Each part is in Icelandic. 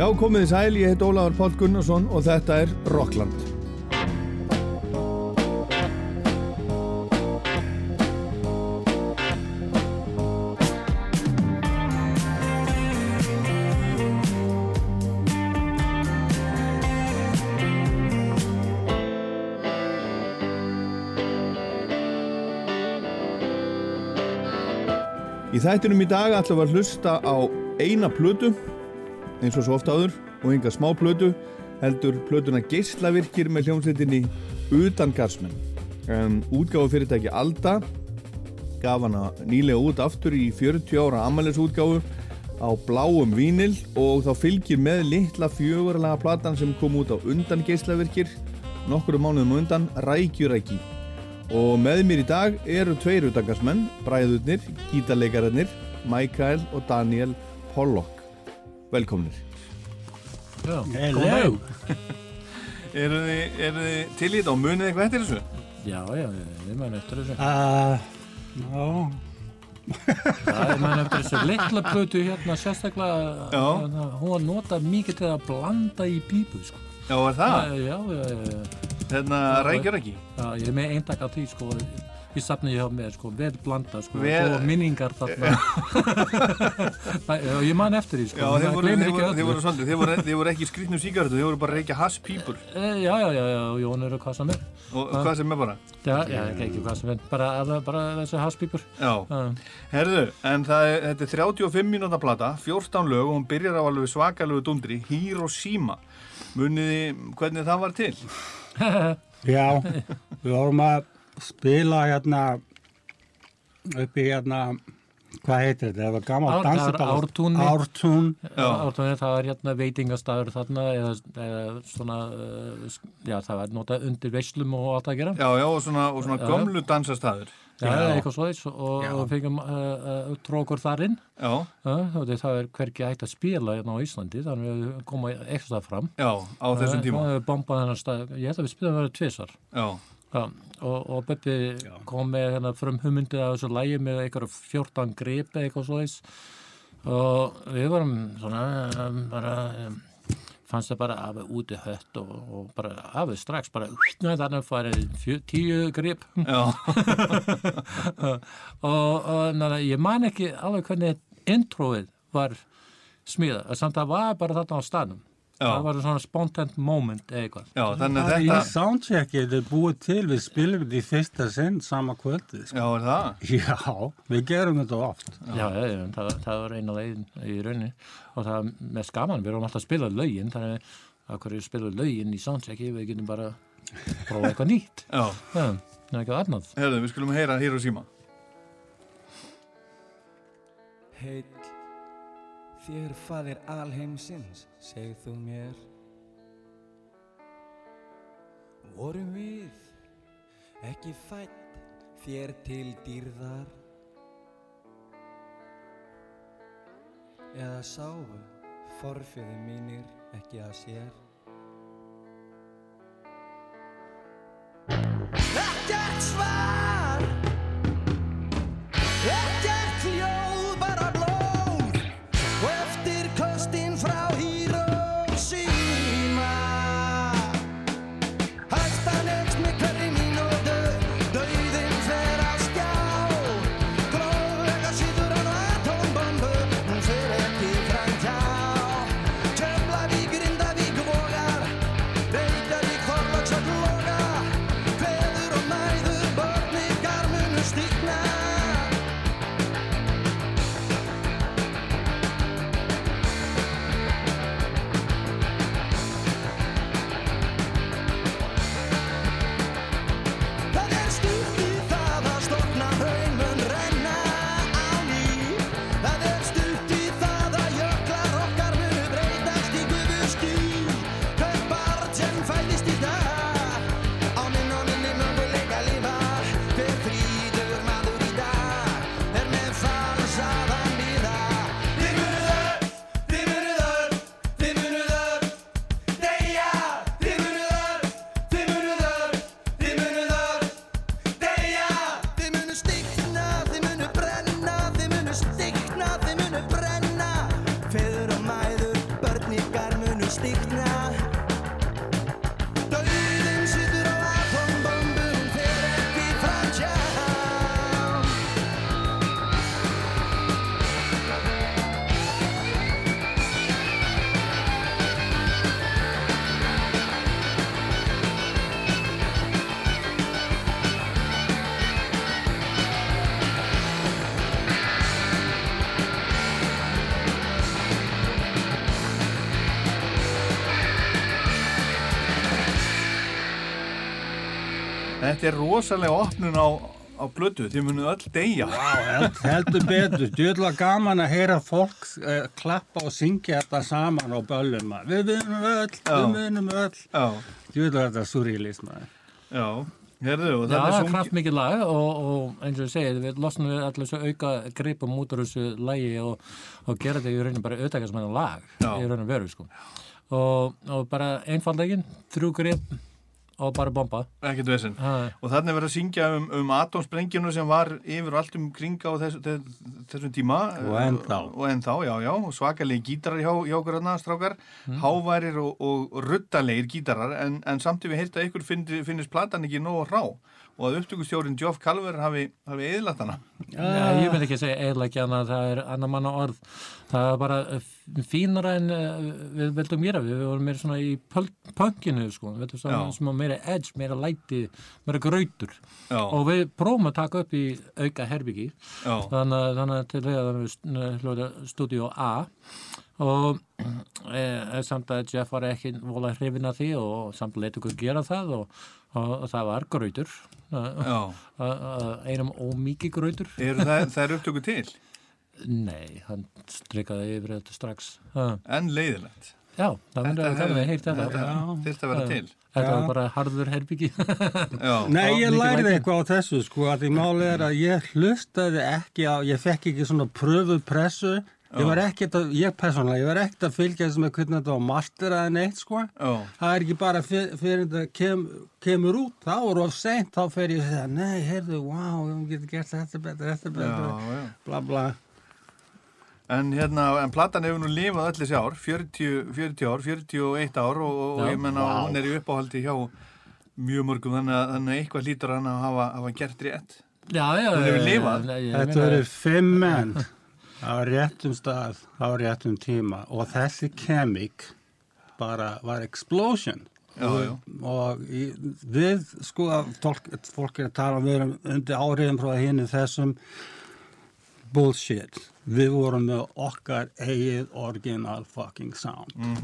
Já, komið þið sæl, ég heit Ólaður Pál Gunnarsson og þetta er Rockland. Í þættinum í dag ætlum við að hlusta á eina plötu, eins og svo ofta áður, og enga smá plötu, heldur plötuna geyslavirkir með hljómsveitinni Utan Garsmenn. Um, útgáfu fyrirtæki Alda gaf hana nýlega út aftur í 40 ára amalisútgáfu á bláum vínil og þá fylgir með litla fjögurlega platan sem kom út á undan geyslavirkir nokkru mánuðum undan Rækjuræki. Og með mér í dag eru tveir utdangarsmenn, bræðurnir, gítarleikararnir, Mikael og Daniel Pollock. Velkomnir. Já, Hello. Eru þið, eru þið til í þetta og munið eitthvað eftir þessu? já, já, ég man eftir þessu. Uh, já, Já, ég man eftir þessu litla plötu hérna sérstaklega, hérna, hún var notað mikið til að blanda í pípu, sko. Já, er það? Já, já, já, já. Hérna Rækjuræki? Já, ég er með eintak af því, sko, í safni hjá mér, sko, vel blanda, sko, Vel- og minningar þarna. Já, ég man eftir því, sko, Já, maður þeir voru, gleymir þeir ekki voru, þeir öllu. voru svolítið, þeir voru, þeir voru ekki skrýtnum síkartu, þeir voru bara að reykja hasspípur Eh, Já, já, já, já, Jón eru hvað sem er. og hvað sem er bara. Já, já, ekki, ekki hvað sem er, bara, alveg- bara þessi haspípur. Já, Já, herðu, en það er, þetta er 35 mínúta plata, 14 lög og hún byrjar á alveg svakalegu dundri, Hiroshima. Muniði hvernig það var til? já, við vorum að spila hérna uppi hérna, hvað heitir þetta, það var gammal dansiball. Ártún, Já. Ártúni, það var hérna veitingastafur þarna eða, eða svona, uh, já það var notað undir veislum og allt að gera. Já, já, og svona, og svona gömlu dansastæður. Já, Já. eitthvað svoðis og, og fengum uh, uh, trókur þar inn. Já, Uh, og það er hvergi hægt að spila hérna á Íslandi, þannig að við koma ekstra fram. já, á þessum tíma. Ég held að við spilum að vera tvisar. Já, Já, og, og Böbbi kom með hérna frum hugmyndið af þessu lægi með eitthvað 14 gripi eitthvað svoðis og við vorum svona um, bara um, fannst það bara alveg úti hött og, og bara alveg strax bara þannig að farið fjö- tíu grip. Og, og na, ég man ekki alveg hvernig introið var smíða, samt að það var bara þarna á staðnum. Já. Það var svona spontant moment eða eitthvað já, þannig að það er í þetta, soundchecki, þetta er búið til, við spilum þetta í fyrsta sinn sama kvöldið. Sko. já, er það? Já, við gerum þetta oft. Já, já, já það, það var eina leiðin í rauninni og það er mest gaman, við erum alltaf að spila lögin þannig að hverju spila lögin í soundchecki við getum bara prófa eitthvað nýtt Já, það er eitthvað annað herðu, við skulum heyra Hiroshima. Heill þér faðir alheimsins, segð þú mér Vorum við ekki fætt þér til dýrðar? Eða sáu forfiði mínir ekki að sér þetta er rosalega opnun á, á blödu, þið munið öll deyja. Held, heldur betur, djöðla gaman að heyra fólk uh, klappa og syngja þetta saman á böllum. Við munum öll, Já. við munum öll. Djöðla þetta surrealist maður. já, herðu, og Já, það er sungið. kraftmikið lag og, og eins og ég segi, við losnum við allir þessu auka gripum út úr þessu lagi og, og gera þetta í rauninu bara auðvitað sem hennar lag Já. í rauninu veru, sko. Og, og bara einfaldlegin, þrjú grip og bara bomba. Ekkert vesinn. Ha, Og þannig verið að syngja um, um atomsprengjuna sem var yfir allt um kringa á þess, þess, þessum tíma. Og ennþá. Og ennþá, já, já. Svakalegi gítarar hjá, hjá okkur þarna, strákar. Háværir og, og ruttalegir gítarar. En, en samt ef við heyrta ykkur finnist platan ekki nógu hrá. Og að upptökustjórin Geoff Calver hafi, hafi eðlat hana. ja, ég vil ekki segja eiginlega annað, það er annar manna orð. Það er bara fínara en uh, við vildum gera, við vorum meira svona í punkinu, sko, við vildum svona sem meira edge, meira læti, meira grautur. Já, Og við prófum að taka upp í auka herbyggi. þannig, þannig að til þegar við stúdíu A og e, samt að Jeff var ekki hrifin að því og samt leitt okkur gera það og, og, og það var grautur já. einum ómikið grautur Eru það, það er upptöku til? Nei, hann strikaði yfir þetta strax. Ha, En leiðilegt. já, það myndi að það heyrt þetta. Þetta þyrfti að vera til. þetta var bara harður herbyggi Já, Nei, Og ég læti. eitthvað á þessu sko að því máli er að ég hlustaði ekki á, ég fekk ekki svona pröfu pressu, ég var ekkert að, ég persónulega, ég var ekkert að fylgjast með hvernig þetta var masteraði neitt sko. já, Það er ekki bara fyr- fyrir þetta kem, kemur út, þá er of seint, þá fer ég að segja, nei, heyrðu, wow, við getum gert þetta betur, þetta já, betur, já. bla bla. En hérna, en platan hefur nú lifað öll þessi ár, 40, 40 ár, 41 ár og, og Já, ég menna vá. hún er í uppáhaldi hjá mjög mörgum þannig að, þannig að eitthvað lítur hann að hafa, hafa gert rétt. já, já, Hún hefur lifað. Þetta meina- eru fimm menn á réttum stað, á réttum tíma og þessi kemik bara var explosion. Já, já. og við sko fólk, fólk er að tala um við erum undir áriðum frá hinn þessum bullshit við vorum með okkar eigið original fucking sound. Mm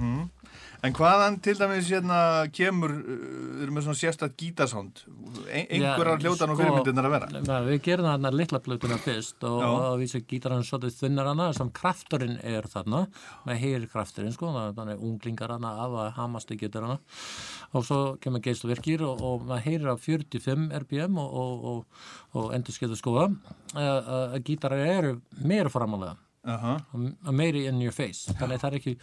En hvaðan til dæmis hérna kemur, uh, við erum með svona sérstætt gítarsánd, ein, einhverjar hljótan og fyrirmyndirnar að vera. Na, við gerum þarna litla plötuna fyrst og, Já. og við sem gítar hann svolítið þunnar hana sem krafturinn er þarna maður heyrir krafturinn sko þannig unglingar hana af að hamast í getur hana og svo kemur geistvirkir og, og maður heyrir á 45 RPM og, og, og, og endur skilur skoða að, að gítarar eru meira framálega Aha, og meiri in your face. Þannig það er ekki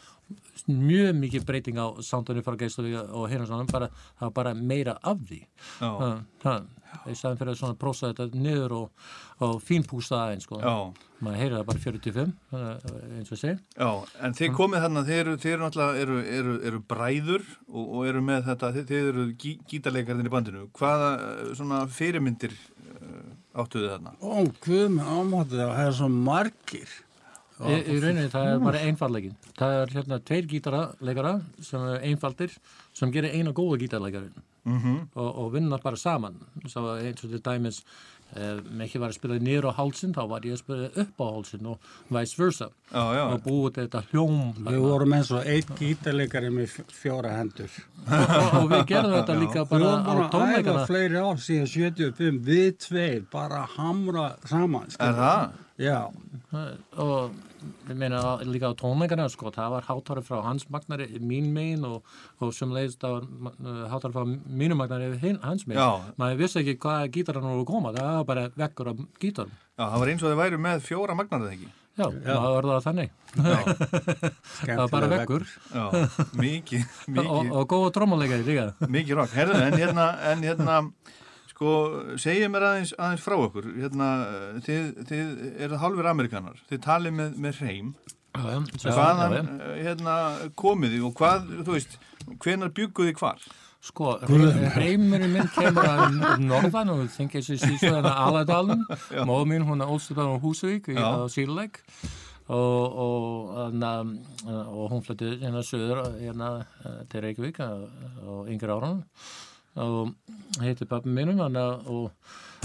mjög mikið breyting á soundunni frá geistvirkir og heyrir svona bara, það er bara meira af því. Það, það, í staðin fyrir að svona prósa þetta niður og, og fínpústa aðeins sko. maður heyrir það bara 45 eh, eins og sé já, en þið komið þarna, þið eru, þið eru náttúrulega, eru, eru, eru bræður og, og eru með þetta, þið, þið eru gí, gítarleikarðin í bandinu. Hvaða uh, svona fyrirmyndir uh, áttuðu þarna? Ó, guð með ámáttu það, það er svo margir í, í rauninni það er bara einfaldleikin það er hérna tveir gítarleikara sem er einfaldir sem gerir eina góða gítarleikarinn. Mm og, og vinna bara saman. Svo eins og til dæmis eh, ekki var að spila niður á hálsin þá var ég að spila upp á hálsin og vice versa. Já, já, og búið þetta hljóm. Við vorum eins og eitt gítarleikari með fjóra hendur. Og, og, og við gerðum þetta líka við bara vorum á bara að æfa tónleikana. fleiri ár síðan 75 við tveir bara hamra saman er það? Já, og ég meina líka á tónleikana sko, það var hátari frá hans magnari mín megin og, og sem leiðist það var uh, hátari frá mínu magnari hans megin, Já. maður vissi ekki hvað gítarinn voru að koma, það var bara vekkur af gítarum, Já, það var eins og þið væru með fjóra magnar eða ekki? já, maður var það þannig. Það var bara vekkur. Já, mikið, og, mikið, og góða trómuleikari líka. Mikið rock. Herðu, en hérna, en hérna, sko, segja mér aðeins, aðeins frá okkur, hérna, þið, þið eru hálfur amerikanar, þið talið með, með hreim, hvaðan, eh, hérna, komið þið og hvað, þú veist, hvenar bygguð þið hvar? Sko, reymurinn minn kemur að norðan og þengið sér síðan að Aladalum. Móð mín, hún er upp á Húsavík í Sýrleik. Og, og, na, og hún flytti hérna söður hérna eh, til Reykjavík á á yngri árunum og heiti pappi mínum hana, og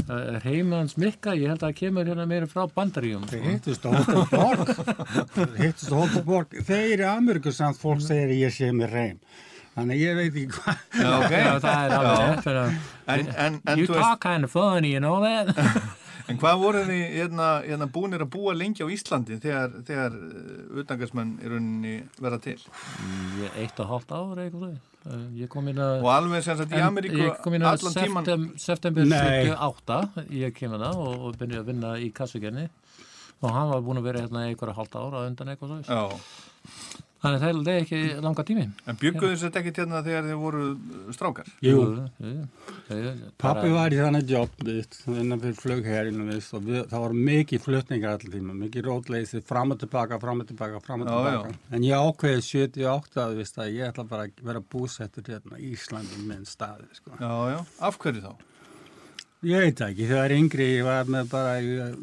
uh, reymans Mikka, ég held að það kemur hérna meira frá Bandaríum. Þeir hittust á Holtenborg Þeir hittust á Holtenborg Þeir í Ameríku samt fólk segir að ég sé með reym Þannig ég veit ekki hvað. Já, ok. Já, það er alveg You talk kind of funny, you know that? en hvað voru þið hérna, hérna búinir að búa lengi á Íslandi þegar, þegar utangarsmenn í rauninni verða til? Ég eitt og hálft ár eitthvað svo. Ég kom inn að... Og alveg sem sagt í Ameríku Ég kom inn að allan tíman... septem, september Nei. 78, ég kemur það og, og byrjaði að vinna í kassugerni og hann var búin að vera hérna einhverja hálft ára undan eitthvað svo. Já, Þannig það er ekki langa tími. en bygguðu þess að ekki hérna þegar þið voru strákar? Jú, jú, jú. pappi var í þannig jobb, viðst, innan fyrir flugherinu, viðst, og við, það var mikið flutningar allir tíma, mikið rótleysi, fram og tilbaka, fram og tilbaka, fram og Já, tilbaka. En ég ákveði 78 að, viðst, að ég ætla bara að vera búsettur hérna í Íslandi minn staði, sko. Já, já, af hverju þá? Ég veit ekki, þegar yngri ég var með bara, ég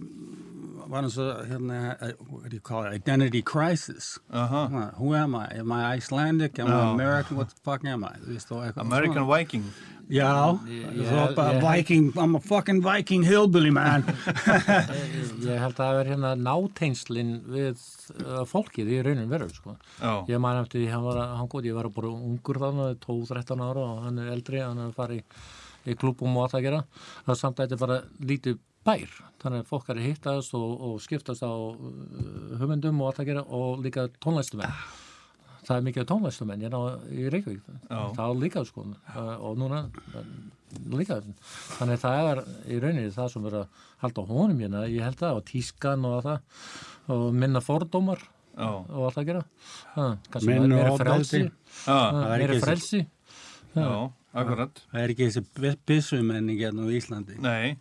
var eins og, hérna, uh, what do you call it, identity crisis. Aha, Uh, Who am I? Am I Icelandic? Am I Já. American? What the fuck am I? Eitthvað American svona. Viking. Já, bara ég- Viking, I'm a fucking Viking hillbilly man. Ég held að það er hérna nátengslinn við uh, fólkið í raunin verður, sko. Já, Ég man eftir því, hann var, að- hann góð, ég var bara ungur þannig, 12-13 ára og hann er eldri, hann er að fara í, klúbum og allt að gera. Það er samt að þetta er bara lítið bær, þannig að fólk er að hittast og, og skiptast á uh, hugmyndum og allt að gera og líka tónlæstumenn. Það er mikið tónlæstumenn hérna á- í Reykjavík, Já. það er líka sko uh, og núna uh, líka, þannig að það er í rauninni það sem er að halda honum hérna, ég held það, og tískan og það og minna fordómar já, og allt að gera. Ha, kannski Minna meira ofbeldi. frelsi. Er meira frelsi. Já, akkurat. Það er ekki þessi byssumenning hérna á Íslandi. Nei,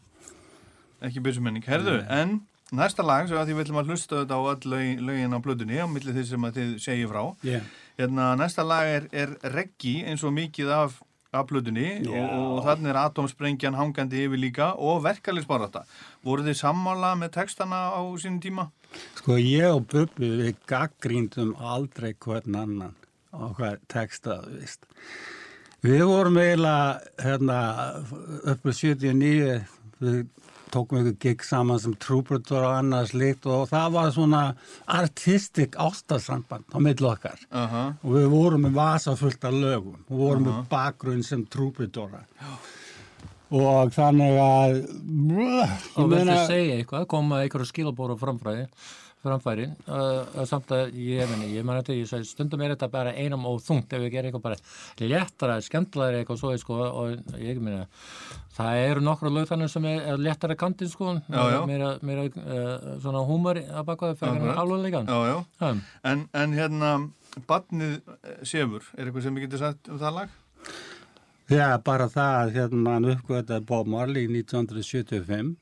ekki byrjumenning. Herðu, en næsta lag, svo að því við ætlum að hlusta þetta á öll lögin, lögin á blöðunni, á milli því sem að þið segir frá. Yeah. Hérna, næsta lag er, er reggi eins og mikið af, af blöðunni og, og þannig er atomsprengjan hangandi yfir líka og verkalinsbarata. Voru þið sammála með textana á sínum tíma? Sko ég og Bubbi við gaggríndum aldrei hvern annan á hvað texta, þú veist. Við vorum eiginlega hérna uppið 79, við tókum ykkur gig saman sem trúbrutur og annars líkt og það var svona artistik ástasamband á millu okkar. Aha, Og við vorum með vasa fullt af lögum. Og vorum með bakgrunn sem trúbrutora. Og þannig að, og viltu segja eitthvað, koma einhverju skilabóra framfæri framfæri, uh, uh, samt að ég meni, ég man þetta, ég segi, stundum er þetta bara einum og þungt ef við gerum eitthvað bara léttara, skemmtlara eitthvað svo, sko, og ég meina, það eru nokkru lög þannig sem er, er léttara kantinn, sko, meira, meira uh, svona húmor að baka það fyrir alvegleikan. já, já. Já. En, en hérna, badnið eh, sefur, er eitthvað sem ég getur sagt um það lag? Já, bara það að hérna hann uppgötaði Bob Marley 1975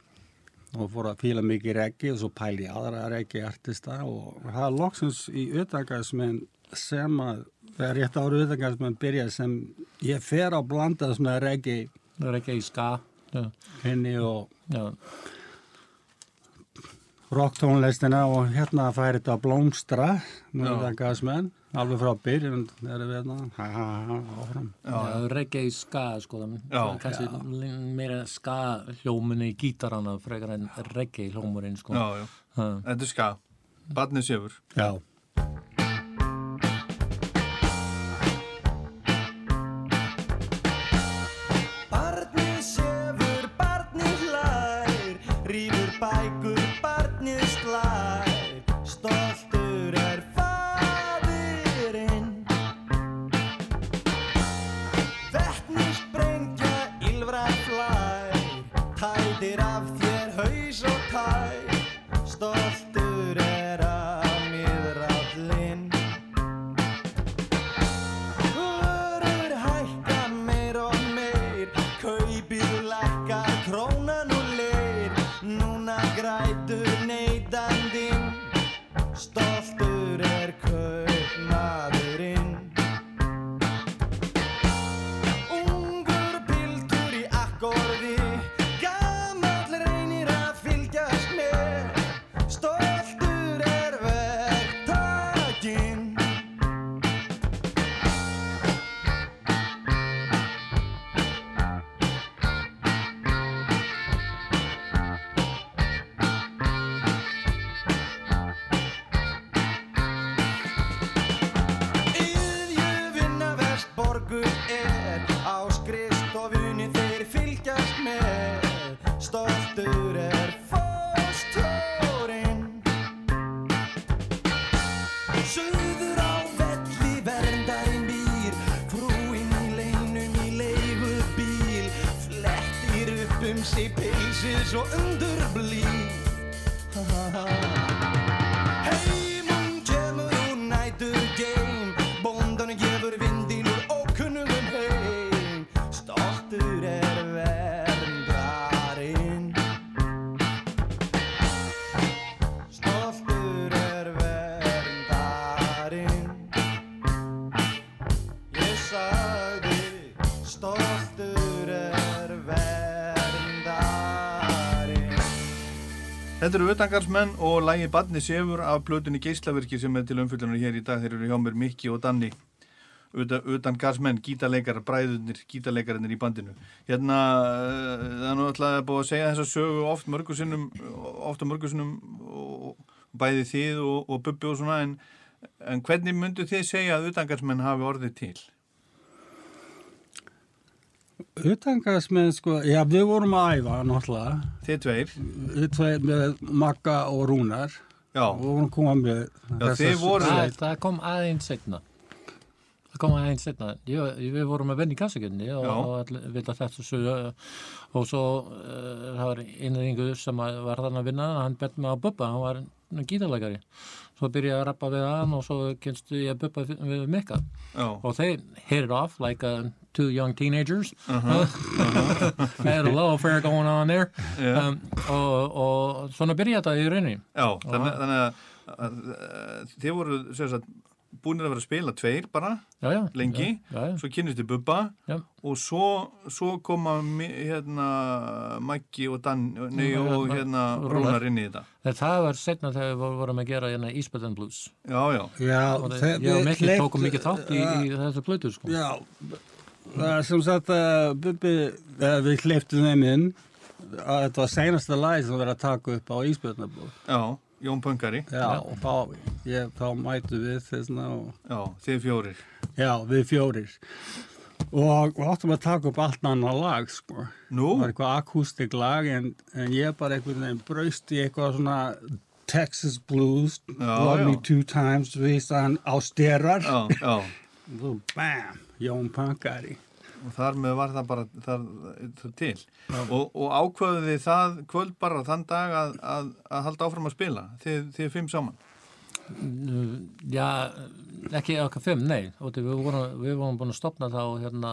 og fór að fíla mikið reggi og svo pæli aðra reggi artista og það er loksins í utangarsmenn sem að það er rétt ára utangarsmenn byrja sem ég fer að blanda svona reggi ekki í ska. Henni og rocktónlistina og hérna færi þetta blómstra með utangarsmenn alveg frá byrjun erum við hérna áfram já, reggae í ska, sko, Já. kannski meira ska hljómunni í gítarana frekar en reggae hljómurinn, sko. Já, já. Já. Þetta er ska. Badnið sefur. Já todos er svo underblíð Þetta eru utangarsmenn og lægi Badni Sefur af plötunni Geislavirki sem er til umfyllunar hér í dag. Þeir eru hjá mér Mikki og Danni. Utan, utangarsmenn, gítarleikar, bræðunir, gítarleikarinnir í bandinu. Hérna, eh, það er nú alltaf búið að segja þessa sögu oft mörgursinnum, ofta mörgursinnum og bæði þið og, og Bubbi og svona, en, en hvernig myndu þið segja að utangarsmenn hafi orðið til? Utangarsmenn, sko, já, við vorum að æfa, náttúrulega. Þið tveir? Við tveir með Magga og Rúnar. Já, Og vorum að koma með Já, þið voruð- Það, það kom aðeins setna. Það kom aðeins setna. Ég, við vorum að vinna í kassagjörni og, og allir vita þetta sögu og svo uh, það var einringu sem að var þannig að vinna, hann bett mig að Bubba, hann var gítarleikari. Svo byrjaði að rappa við hann og svo kynstu ég að Bubba við Mikka. já, Og þeir it off like uh, two young teenagers. Had a love affair going on there. Já. Um, og, og svona byrjaði þetta í rauninni. já, þannig, þannig að, að, að þið voru, sem sagt, búinir að vera að spila tveir bara, Já, já. lengi, Já, já. svo kynnist þið Bubba Já. og svo, svo koma hérna Maggi og Dan nei, Já, og hérna, hérna Rúnar. Inn í þetta En það var setna þegar við vorum að gera hérna Ísbjörn Blues. já, já, Já, Og þe- ég og Mikki tókum mikið þátt í, í þessu blötu, sko. Já, það sem sagt að Bubbi, uh, við hleyptum þeim inn að þetta var seinasta lagi sem við erum að taka upp á Ísbjörnabóð. já, Jón Pöngari Já, og þá, ég, þá mætu við þessna og, já, þið fjórir já, við fjórir. Og við áttum að taka upp allt annað lag, sko. nú, Það var eitthvað akústik lag en, en ég bara einhvern veginn braust í eitthvað svona Texas Blues, Já, Love Me já. Two Times, við hann á styrar. já, já Og svo bam, Jón Pankari. og þar með var það bara þar, þar til og, og ákvaðu þið það kvöld bara þann dag að, að, að halda áfram að spila þið, þið fimm saman Uh, Já, ekki okkar fimm, nei. Og við vorum, við vorum búin að stopna þá hérna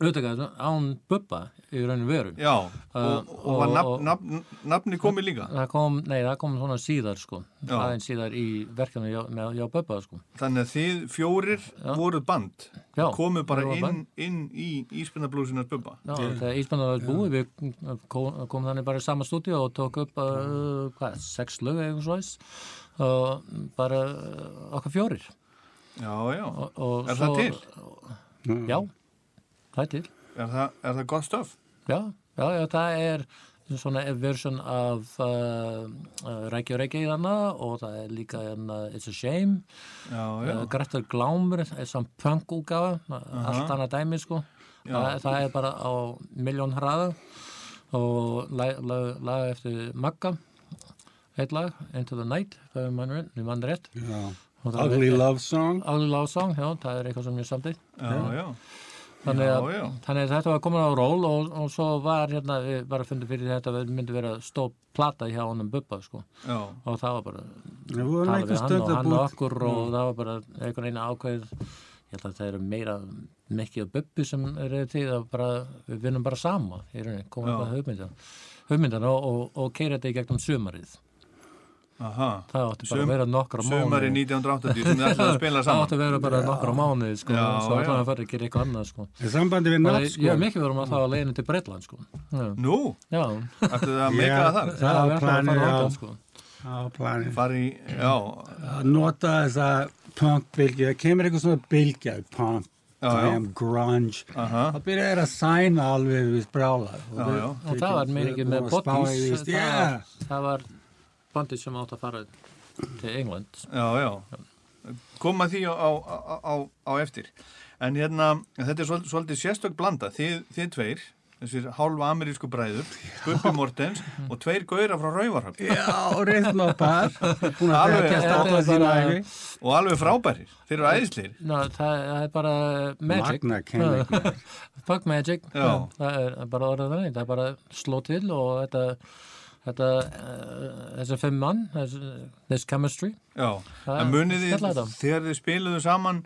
auðvitað án Bubba í rauninu veru. já, Uh, og, og var nafn, nafn, nafni komið líka Það kom, nei, það kom svona síðar, sko. Já. Aðeins síðar í verkefni hjá, með, hjá Bubba, sko. þannig að þið fjórir Já. voruð band Já, komu bara við vorum inn, inn í Íspennablúsinar Bubba Já, þegar var búið, við kom, kom þannig bara í sama stúdíu og tók upp, uh, hvað, sex lög eða eitthvað svois og bara uh, okkar fjórir. já, já, Og, og Er það til? Já, það er til. er það, er það gott stöf? Já, já, já, það er svona version af uh, uh, Rækja og Rækja í þarna og það er líka hérna It's a Shame. Já, já, uh, Grettar Glámur er samt punk-úgafa allt annað dæmi sko. Það, það er bara á miljón hraða og lag, lag, lag eftir Magga heitt lag, Into the Night það er mann rétt, Já. Ugly Love Song. Ugly Love Song, já, það er eitthvað sem ég samtið já, já, Þannig að, Já, já. þannig að þetta var komin á ról og, og svo var hérna, við bara fundum fyrir þetta að við myndi vera stóð plata hjá honum Bubba sko já, og það var bara Við vorum tala einhver við hann og að hann og búið. okkur og það var bara einhvern veginn ákveð ég held að það eru meira mikið Bubbi sem er til að bara við vinnum bara sama komum Já. eitthvað hugmyndan hugmyndan og, og, og keira þetta í gegnum sumarið aha það átti bara Sum- að vera nokkra Sumari mánuði 1980 sem þið ætlaði að spila það saman átti að vera bara nokkra mánuði sko, Já, svo ætlaði að fara að gera eitthvað annað sko Í sambandi við ég sko. mikið verið um að það að leiðinu til Breitland sko. Já, Nú, já. ættu þið að meika það þar það að planið, já. ákvæð sko. Á planið. fari í, já, Að nota þessa punk-bylgju. Það kemur eitthvað svona bylgja, punk, grunge. aha Það byrjar að sæna alveg við sprála. Og það var meiningin með Bodies Já, það, það var bandið sem átt að fara til England Já, já. Koma því á, á, á, á, á eftir. En hérna, þetta er svol- svolítið sérstök blanda. Þið, þið tveir, þessir hálfa amerísku bræður, Bubbi Mortens og tveir gauðra frá Rauvarhöfn Já, reyðmapar, búin að Alveg, æfi. og alveg frábærir, þeir eru æðisleir. Ná, það, er bara magic. Fuck magic. Já. Það er bara orðið. Það er bara sló til og þetta, þetta uh, þessi fimm mann, this chemistry. Já, en munið þið þetta. þegar þið spiluðu saman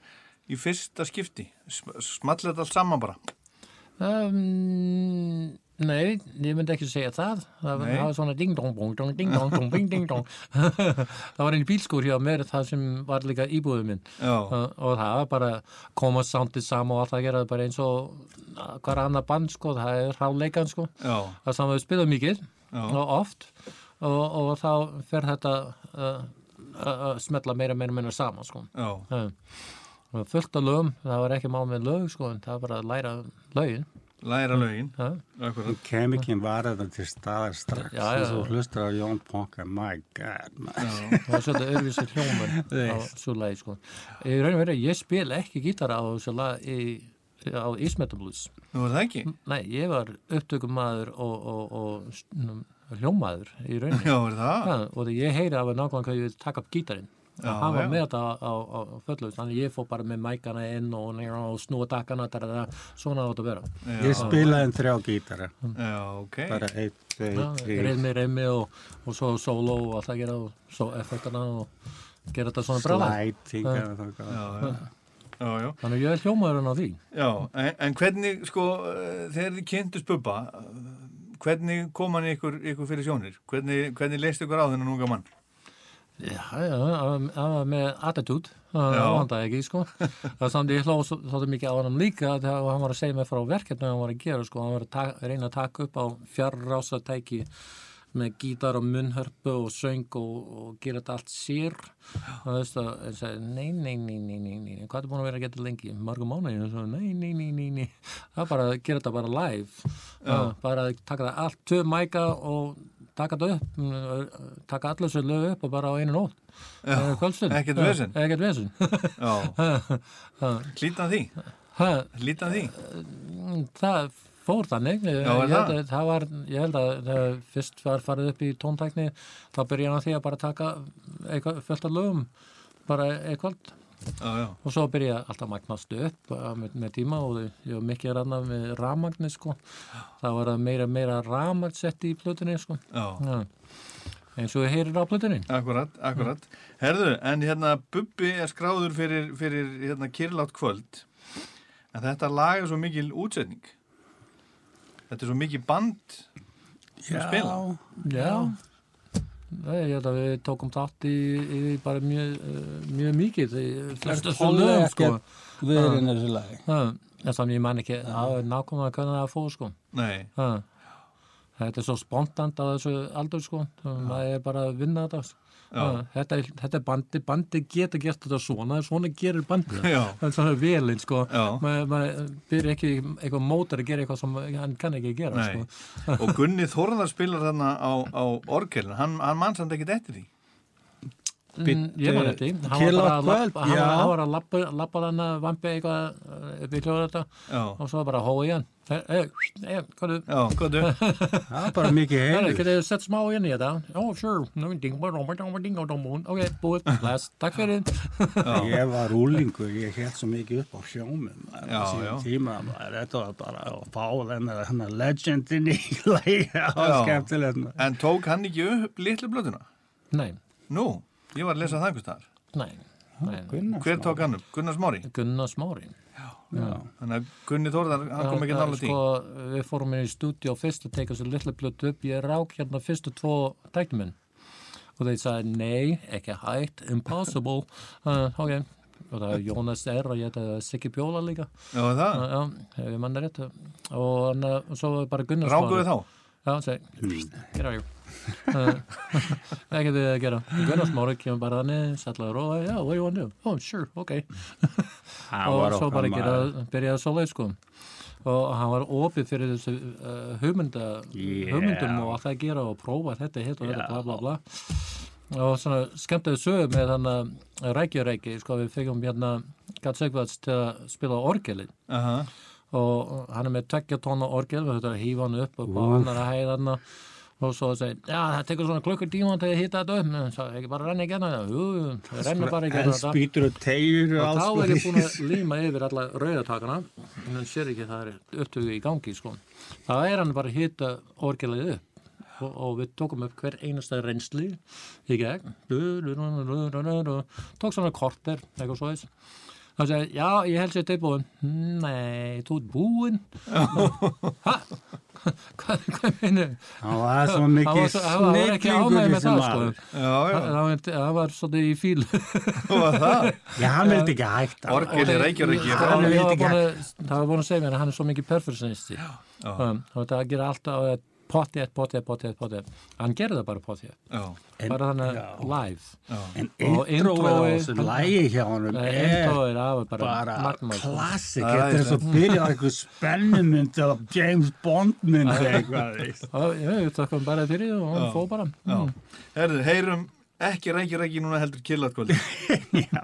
í fyrsta skipti, sm- smallið þetta allt saman bara. Um, nei, ég myndi ekki segja það. Það, Nei. var svona ding dong bong dong ding dong dong bing ding dong. það var einn bílskúr hjá mér það sem var líka íbúðum minn. Já, og, það var bara koma sándið saman og allt að gera bara eins og hver annar band sko, það er ráleikan sko það sem við spilum mikið. Og oft. Og, og þá fer þetta uh, að uh, smetla meira meira meira saman sko. Já, uh, og fullt af lögum, það var ekki mál með lög sko, en það var bara að læra lögin. Læra lögin, uh. Kemikinn var þetta til staðar strax. Já, já. og svo hlustur á Jón Ponka my god man. það var svolítið öðruvísi hljómar á svo lagi sko. Í raun og verið, ég spil ekki gítara á þessu lag í, á Ísmetal Blues Nú var það ekki? Nei, ég var upptökumæður og, og, og snum, hljómaður í rauninni. Já, er það? Ja, og ég heyri af nákvæmlega hvað ég vil taka upp gítarinn. Já, og hann var já. með þetta á, á, á fullu, þannig ég fór bara með mækana inn og, og snúa takkana, það svona átt að vera. Ég spilaði en þrjá gítara Já, ok. bara eitt, trí reyðmi, reyðmi og, og svo solo og allt að gera og svo effektana og gera þetta svona bráða. slæting Já. það Já. Þannig ég er hljómaðurinn á því. Já, en, en hvernig, sko, eh, þegar þið kynntust Bubba, eh, hvernig kom hann ykkur, ykkur fyrir sjónir? Hvernig, hvernig leist ykkur á þennan unga mann? Já, hann var með attitude, það það ekki, sko. Það samt ég hló svo- svolítið mikið á hann líka þegar hann var að segja mig frá verkefni hann var að gera, sko. Hann var að ta- reyna að taka upp á fjarrásatæki með gítar og munnhörpu og söng og, og gera þetta allt sér. Og þú veist að, nei, nei, nei, nei, nei, nei, hvað er búin að vera að geta lengi? Margum mánuði, og svo, nei, nei, nei, nei, nei. Það er bara að gera þetta bara live. Uh, bara að taka það allt, tvö mæka og taka þetta upp, mm, taka allir sér lög upp og bara á einu nótt. Ekkert Já, vesen. Ekkert vesen. Já, hlítan því, hlítan því. það fór þannig. er ég, það? held að, það var, ég held að þegar fyrst var farið upp í tóntækni, þá byrjaði hann því að bara taka fullt af lögum, bara eitthvað. Já, já, Og svo byrjaði alltaf magnast upp með, með tíma og ég var mikið rannar með rafmagni, sko. Það var meira, meira rafmagn sett í plötunni, sko. já. Já. Eins og við heyrir á plötunni. Akkurat, akkurat. Herðu, en hérna Bubbi er skráður fyrir, fyrir hérna kyrlátt kvöld en þetta lag er svo mikil útsetning þetta er svo mikil band að spila Já. Nei, ég held að við tókum þátt í, í bara mjög, uh, mjög mikið Ertu alveg lögum, sko. ekkert verið þessu lagi Það er þannig ég man ekki nákvæmlega hvernig það fóð, sko. Nei, Ha. Þetta er svo spontant á þessu aldur, sko. Það er bara að vinna þetta. sko. Ha, Þetta, þetta er bandi, bandi geta gert þetta svona, svona gerir bandi það. Er svona velinn, sko. Maður ma byrja ekki eitthvað mótar að gera eitthvað sem hann kann ekki gera, nei. sko. og Gunni Þórðar spilar þarna á, á orgelin, hann, hann mann samt ekkit eftir því. Mm, ég man eftir, því. hann var að kvöld, lappa, hann, var, að lappa, þannig að vampi eitthvað uh, upp í hljóða þetta Já, og svo bara hói hann hvað er já, hvað du? það bara mikið heiður Getið þið sett smá inn í þetta? Oh, sure. Ok, búið, bless. Takk fyrir. ég var úlingur, ég held svo mikið upp á maður, þetta var bara að fá þennan þennan legendin í Já. skemmtilegt maður. En tók hann ekki upp litlu blöðuna? Nei, Nú, ég var að lesa það einhvers staðar. nei, Hver tók hann upp? Gunnar Smári? Gunnar Smári. Þannig að Gunni Þórðar, hann kom ekki nála því. Sko, við fórum inn í stúdíu fyrst að teka svo litlu blötu upp. Ég rák hérna fyrstu tvo tæknuminn. Og þeir sagði, nei, ekki hægt, impossible. Uh, ok, og það er Jónas R. og ég heiti Siggi Bjóla líka. Já, er það? Uh, já, ef ég manna rétt. Og uh, svo bara Gunnar Rákuðu þá? Já, segi, get out of Uh, ekki þið að gera. Gunnar Smári kemur bara þannig, sallaður og, já, what do you want to do? Oh, sure, ok. Hann og var svo bara gera, byrjaði svo leið, sko. Og hann var opið fyrir þessu uh, hugmynda, Yeah. hugmyndum og allt að gera og prófa þetta, hitt og þetta, Já. bla, bla, bla. Og svona skemmtileg sögur með hann að rækjureiki, sko, við fegum hérna Gats Egvarts til að spila orgelin Aha, og hann er með tveggja tóna orgel og þetta er að hýfa hann upp og báðanar að hæða hann og svo segir, já það tekur svona klukkur tíma til að hýta þetta upp, en það er ekki bara að renna í jú, það rennur bara í þetta. Spýtur og tegjur og og alls þá er ég búin að líma yfir alla rauðatakana. En hann sér ekki að það er upptöku í gangi sko. þá er hann bara að hýta orgelið upp. Og, og við tókum upp hver einasta reynsli í gegn. Tók svona korter eitthvað svo þess þá segir, já, ég held sér tilbúin nei, þú ert búin hæ? hvað, minnur? Það var svo mikið snillingur maður. sko. Var- það var svolítið í fíl. Já, hann vildi ekki var vildi búin ekki að- það var búin að segja mér að hann er svo mikið perfectionisti um, og það gerir alltaf potið, potið, potið, potið hann gerir það bara potið, bara þannig já. live En Og introið á introið- var bara sko. klassik. Það Þetta er er svo byrjað eitthvað spennumynd eða James Bond mynd eða eitthvað. ég þakka bara fyrir því og hann fó bara já mm. Herðu, heyrum ekki Reykjavík Reykjavík núna heldur killatkvöldi Já.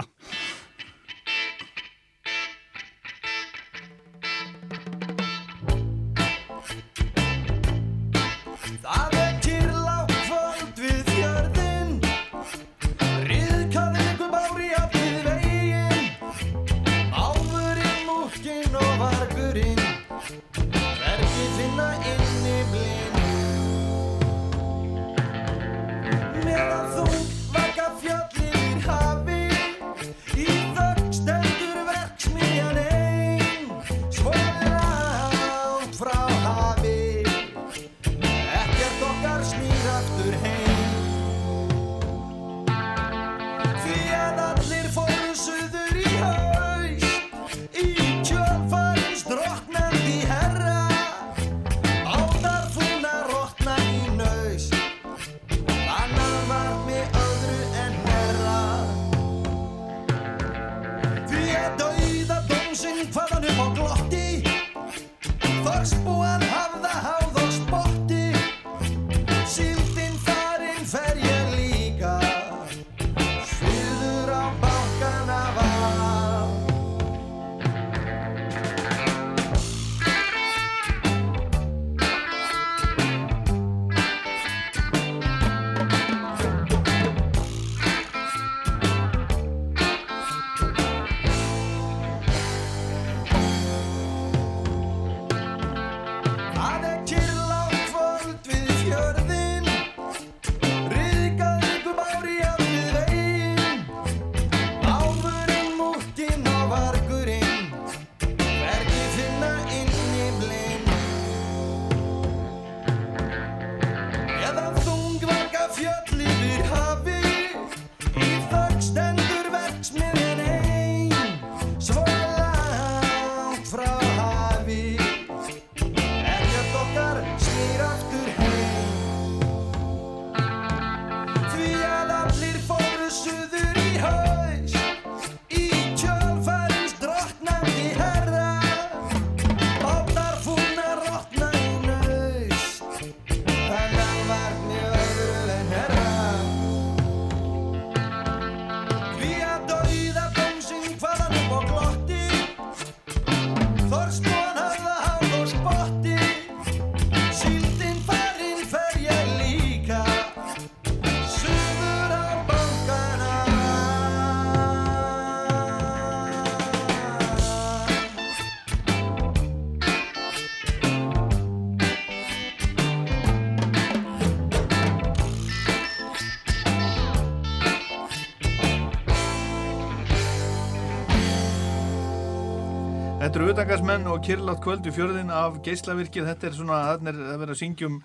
Þetta eru utangarsmenn og kyrlátt kvöld við fjörðin af geislavirkið. Þetta er svona, er að vera að syngja um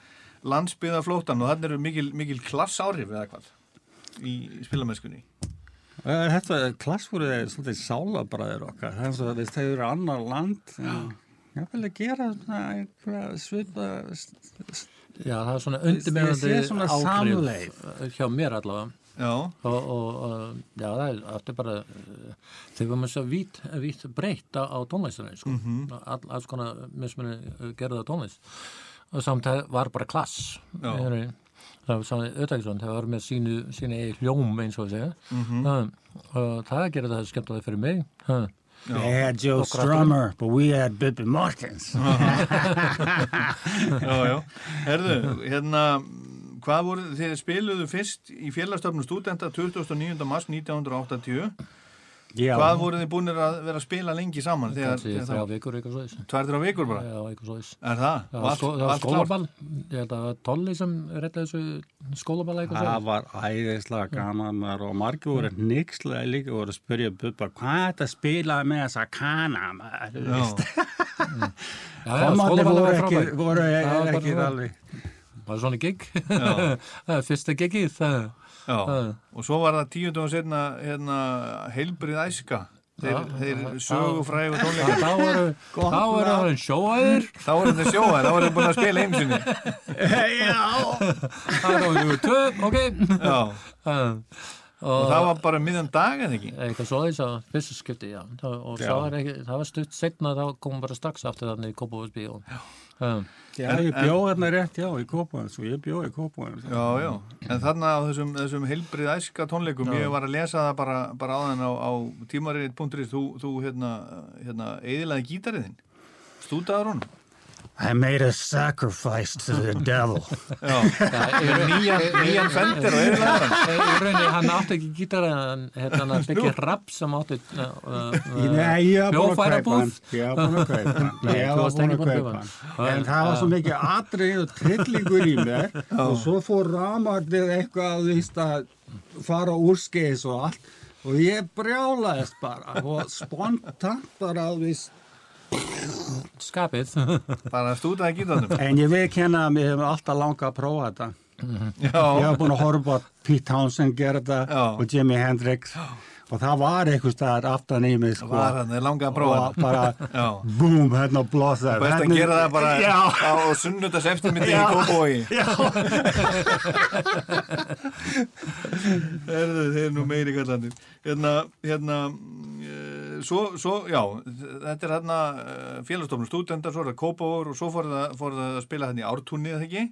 landsbyðaflótan og þarna eru mikil, mikil klass áhrif eða hvað í spilamennskunni. Eh, Þetta klassfúrið er svolítið sálabræður okkar. Það er svo að þau eru annar land. Ég vil að gera svona einhverja svipa... já, það er svona sé svona samleið. hjá mér allavega og, og, og já, það er bara uh, þegar við erum svo vít, vít breytt á, tónlistinni sko. all, alls konar mismunni uh, gerða tónlist. Og samt það var bara klass. Það var saman Ötagsson það var með sínu, sínu eigi hljóm eins og að segja. Um, og það gerir það skemmtilega fyrir mig. Um, They had Joe Strummer, but we had Bippy Martins. Já, já. Herðu, hérna, hvað voru, þið spiluðu fyrst í félagstöfnum stúdenta 29. mars 1980. Já, Hvað voru þið búinir að vera að spila lengi saman? Þegar, þegar þrjá það, vikur eitthvað svo þess. tvær, þrjá vikur bara? Já, eitthvað svo þess. Er það? Og það var allt klárt? skólaball, ég held að það var Tolli sem reddaði þessu skólaball eitthvað það svo. var æðislega gaman maður og margir voru nixlega líka voru að spyrja Bubba hvað er þetta að spila með þessa kana maður þú veist. Já, Já, já, Komandi voru var ekki, voru Það var ekki alveg Það var svona gig. Það er fyrsta gigið. það- já. það- Og svo var það tíundum og setna hérna, heilbrið æska. Þeir, Já, þeir já, sögu frægu tónleika. Þá voru, þá voru það sjóaðir. Þá voru þeir sjóaðir, þá voru þeir búin að spila einu sinni. Það voru tvö, ok. Já. Það- Og það var bara miðan dag en ekki? eitthvað svo þess að fyrsta skipti, já. Það, og Já. það var, ekki, það var stutt setna, þá komum bara strax aftur þannig í Kópavóðsbí. Um, Já, ég bjó hérna rétt, já, í Kópavans og ég bjó í Kópavans Já, já. En þarna á þessum, þessum heilbrið æska tónleikum, ég var að lesa það bara, bara á þenn á, á tímarinnit.is, þú, þú hérna, hérna, eðilaði gítariðinn. Stútaður hún? I made a sacrifice to the devil. Já. nýjan, nýjan fendir og eðilaði hann. átti ekki gítar en hérna hann byggði rapp sem átti uh, uh, Nei, ég var búin að kaupa hljóðfærabúð. hann. Ég var búin að kaupa hann. Ég varst búin að kaupa hann. En það var svo mikið atrið og trillingur í mér. Og svo fór ramagnir eitthvað að fara úrskeis og allt. Og ég brjálaðist bara. Og spontant bara að víst skapið. Bara stútaði gítarnum. En ég veit hérna að mér hefur alltaf langað að prófa þetta. Ég Já, hef búin að horfa Pete Townsend gera þetta Já. og Jimi Hendrix. Og það var eitthvað staðar aftan í mig sko. Var hann, þeir langaði að prófa og bara boom, hérna blóðsar Best að gera það bara Já. á sunnudags eftirmyndi í. Erðu, þeir eru nú meiri kallandir. Hérna, hérna, uh, svo, svo, já, þetta er hérna uh, félagstofnum stúdendar, svo er það Kópóur og svo fór það, fór það að spila hérna í ártúni, eða ekki?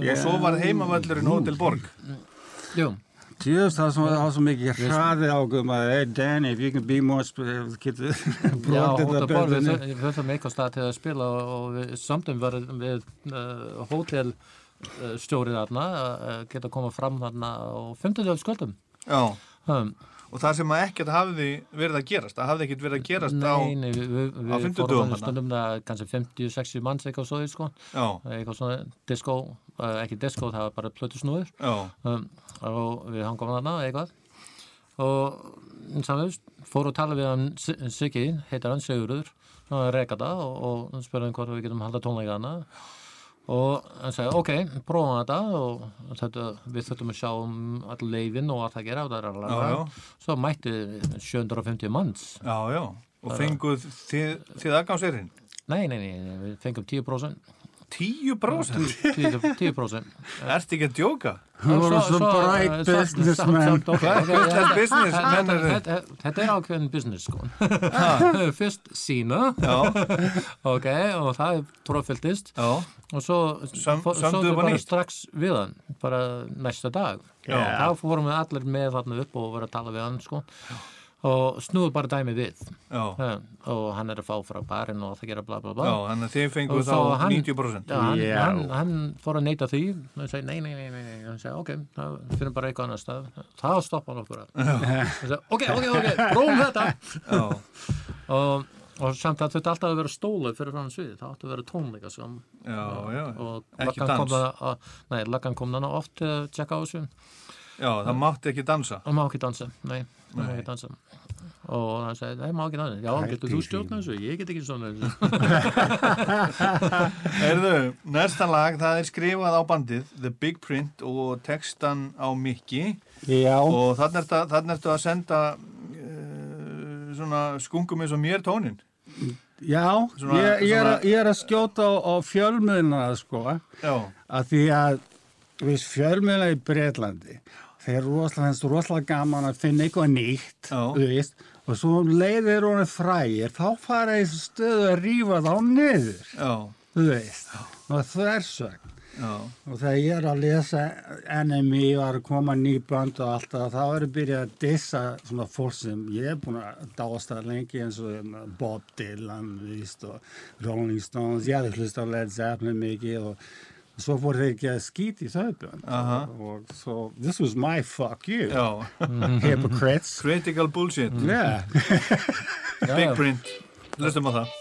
Og svo var heimavöllurinn Hotel Borg. Jú, Just það var svo mikið hraði águm að hey Danny, if you can be more getur brotið það betur við höfum eitthvað stað til að spila og, og við, samtum var við uh, hótel uh, stjórið þarna uh, geta komað fram þarna á 50 sköldum Já, um, og það sem að ekkert hafði verið að gerast, það hafði ekkert verið að gerast á, Nei, nei, við, við, á við fimmtudögum fórum þarna. stundum það kannski 50-60 manns eitthvað svo sko, eitthvað svona disco, ekki disco, það var bara plötu snúður já, um, og við hangum þarna eitthvað. Og samvegs fór að tala við hann Si- Siggi, heitir hann Sigurður. Hann er rekata og, og spurði hann hvort við getum halda tónleika hana og hann sagði ok, prófum þetta og þetta, við þurftum að sjá um all leifin og allt að gera og það er alveg svo mætti 750 manns. Já, já, og fenguð þið, þið aðgámsverðin? nei, nei, nei, við fengum 10% 10%? 10%, 10%. Ertu ekki að djóka? Þú voru svo bright er ok, business ja. businessmen Þetta- er ákveðin business sko Fyrst sína Já, ok, og það er tróðfylltist já, og svo á bara nýtt? strax við hann bara næsta dag Já. þá fórum við allir með þarna upp og verið að tala við hann sko og snúðu bara dæmi við. Já, og hann er að fá frá barinn og það gera bla bla bla. Já, þannig að þið fenguð Og þá svo hann- 90%. Já, hann, Já. hann, hann fór að neyta því. Og segi nei, nei, nei, nei, nei. hann segi ok, það finnum bara eitthvað annar stað. Þá stoppa hann okkur segi ok, ok, ok, prófum þetta. Já, og, og samt að þetta alltaf að vera stólu fyrir fram svið, það átti að vera tónleika sem, já, já, og Ekki Laggan kom dans. þarna að- nei, Laggan kom þannig oft að tjekka á þessu já, það mátti ekki dansa. hann má ekki dansa, nei, hann má Nei. ekki dansa og hann segi, nei, má ekki dansa já, Hætti getur þú því. stjórna þessu, ég get ekki svona þessu Erðu, næsta lag, það er skrifað á bandið, The Big Print og textan á Mikki Já, og þannig ertu, þannig ertu að senda uh, svona skungum eins og mér tónin. já Svona- ég, ég, er, að- ég er að skjóta á, á fjölmiðna sko Já, að því að við fjölmiðna í Breitlandi þeir eru rosalega, rosalega gaman að finna eitthvað nýtt veist, og svo um leiðir honum frægir þá fara þessu stöðu að rífa þá niður veist, og þversögn. Og þegar ég er að lesa NME og er að koma ný bönd og allt það, þá er ég byrjað að dissa svona fólk sem ég er búin að dásta lengi eins og hérna, Bob Dylan, víst, og Rolling Stones, ég hefði hlust á Led Zeppelin mikið og svo fór þeir ekki að skýti í þau bönd. Aha. Og svo, this was my fuck you, já. hypocrites. Critical bullshit, Yeah. big print Hlustum á það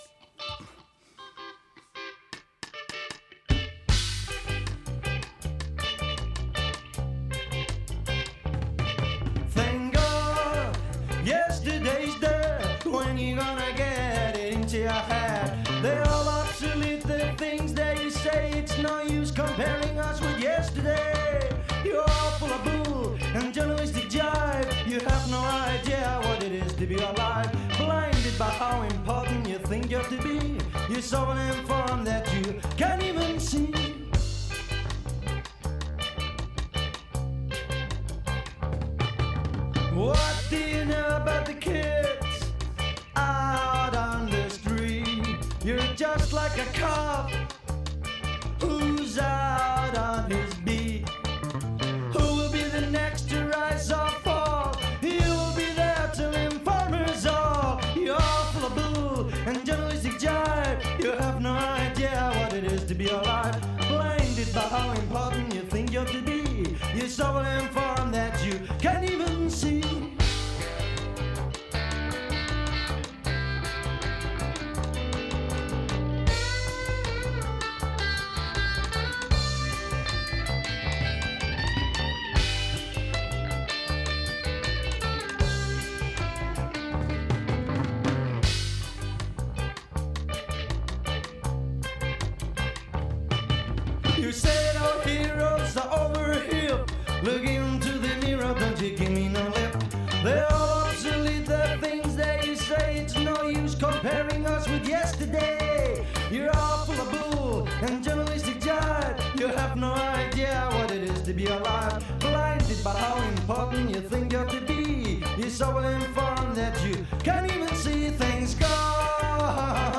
comparing us with yesterday. You're all full of bull and journalistic jive. You have no idea what it is to be alive. Blinded by how important you think you have to be. You're so uninformed that you can't even see. What do you know about the kids out on the street? You're just like a cop out on his beat. You said our heroes are over here. Look into the mirror, don't you give me no lip. They're all obsolete, the things that you say. It's no use comparing us with yesterday. You're all full of bull and journalistic jive. You have no idea what it is to be alive. Blinded by how important you think you have to be. You're so informed that you can't even see things gone.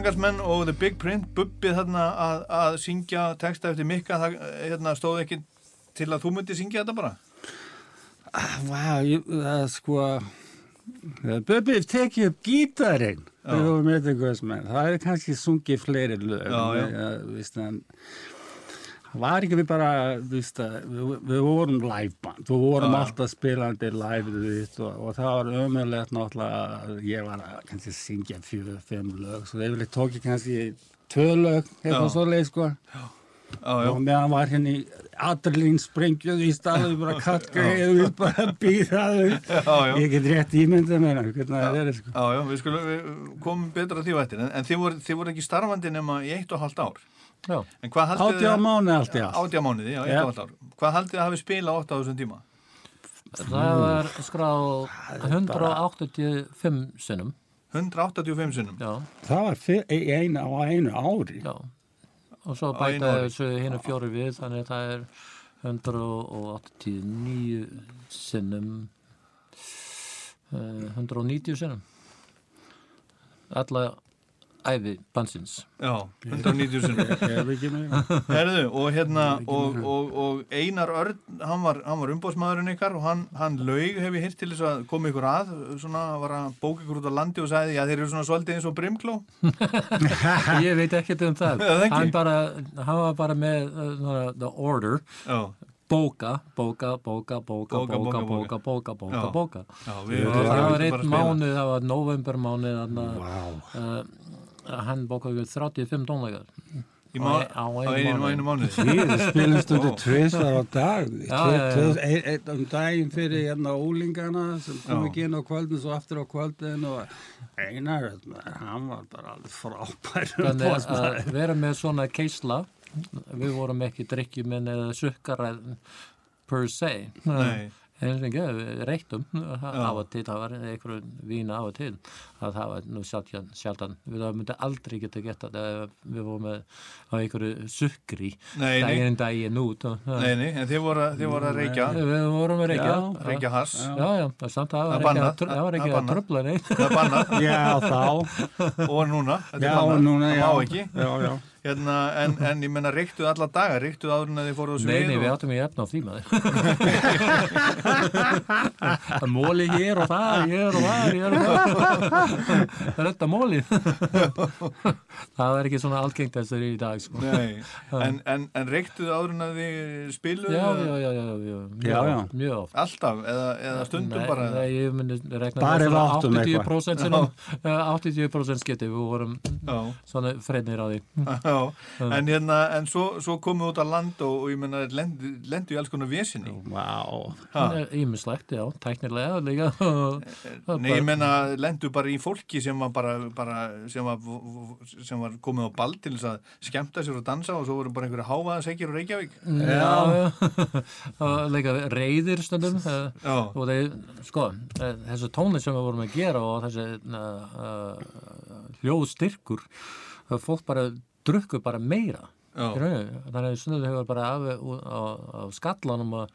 Utangarsmenn og The Big Print Bubbi þarna að, að syngja texta eftir Mikka, það hérna, stóð ekki til að þú myndi syngja þetta bara? Vá, ég, það er sko Bubbi tekið upp gítarinn. Það er kannski sungið fleiri lög Já, já. Við, víst, en, var ekki við bara að, við, við vorum liveband við vorum já. alltaf spilandi live víst, og, og það var ömulegt náttúrulega að ég var að kannski syngja fjögur, fimm lög. Svo ég vilja tóki kannski tvö lög eitthvað svo leið sko. Já, já, og meðan var henni adrenalín sprengjuð í staðu bara katka eða bara býða já, já. ég get rétt ímyndið mér hvernig það er sko. Já, já, við skulum við komum betra því vættir en, en þið, voru, þið voru ekki starfandi nema í eitt og halvt ár Já, En hvað haldið átjá mánu allt í allt Átjá mánuði, já, eitt Já. og halvt ár Hvað haldið þið að hafi spilað átt á þessum tíma? það var skráð 185 sinnum. 185 sinnum Já, það var einu, á einu ári já. Og svo Á einu bæta ári. þessu hinn fjóri við, þannig að það er 189 sinnum, uh, 190 sinnum. Alla æfi bansins. Já, 190 sinnum Ef ekki meira. Herðu, og hérna og, og, og Einar Örn, hann var, hann var umbóðsmaðurinn ykkar og hann, hann laug hef ég hirt til þess að koma ykkur að svona, var að bóka ykkur út á landi og sagði, já þeir eru svona svolítið eins og brimkló Ég veit ekkert um það. Já, hann, bara, hann var bara með uh, svona, the order, Já, bóka, bóka, bóka, bóka, Bóka, bóka, bóka, bóka, bóka, Já. bóka, bóka. já, við það var einn mánuð, það var november mánuð, þannig að hann bókaði 35 tónleikar. Á- einum einu, mánuði Við spilum stundu Ó. tvisar á dag einn um daginn fyrir hérna úlingana sem kom ekki inn á kvöldin svo aftur á kvöldin og Einar, hann var bara alveg frábær Þannig að vera með svona keisla, við vorum ekki drikkjumenn eða sukkaræð per se. Nei. Reyktum af og til, það var einhverju vína af og til, að það var nú sjaldan, sjaldan. við myndum aldrei geta gett að við vorum með á einhverju sukkri Nei, nei. daginn daginn út. Og, Nei, nei, en þið voru, þið voru að reykja. Við vorum að reykja. Reykja hass. Já, já, það samt að Það var bannað. tröfla neitt. það bannað. Já, þá. Og núna, þetta núna, það já. má ekki? Já, já hérna, en, en ég menna reyktuð alla daga reyktuð áður en þið fóruð á Nei, svið nei, við og- áttum í efna á því maður. Það móli hér og það, hér og það, hér og það. Það er þetta móli. Það er ekki svona algengt þess að í dag, sko. Nei, en, en, en reyktuð áður en þið spiluð Já, já, já, já, já, Já, já. mjög oft. alltaf eða, eða stundum nei, bara Nei, ég myndi rekna Bara ef áttum 80% sinnum, eh, 80% skipti, við vorum já, svona fregnir á því. Já, en hérna en svo, svo komum við út á land og, og ég menna lendu, lendu í alls konar vesinni Vá. Ímislegt, já, tæknilega líka. Nei, ég menna lendu bara í fólki sem var bara, bara sem, var, sem var komið á ball til þess að skemmta sér og dansa og svo voru bara einhverju hávaðasekir og Reykjavík. Já, já. líka reyðir stundum. Já, og þeir, sko, eh, þessu tónlist sem við vorum að gera og þessi uh, uh, hljóðstyrkur fólk bara drukku bara meira. Þannig að stundum hefur bara af, á, á skallanum að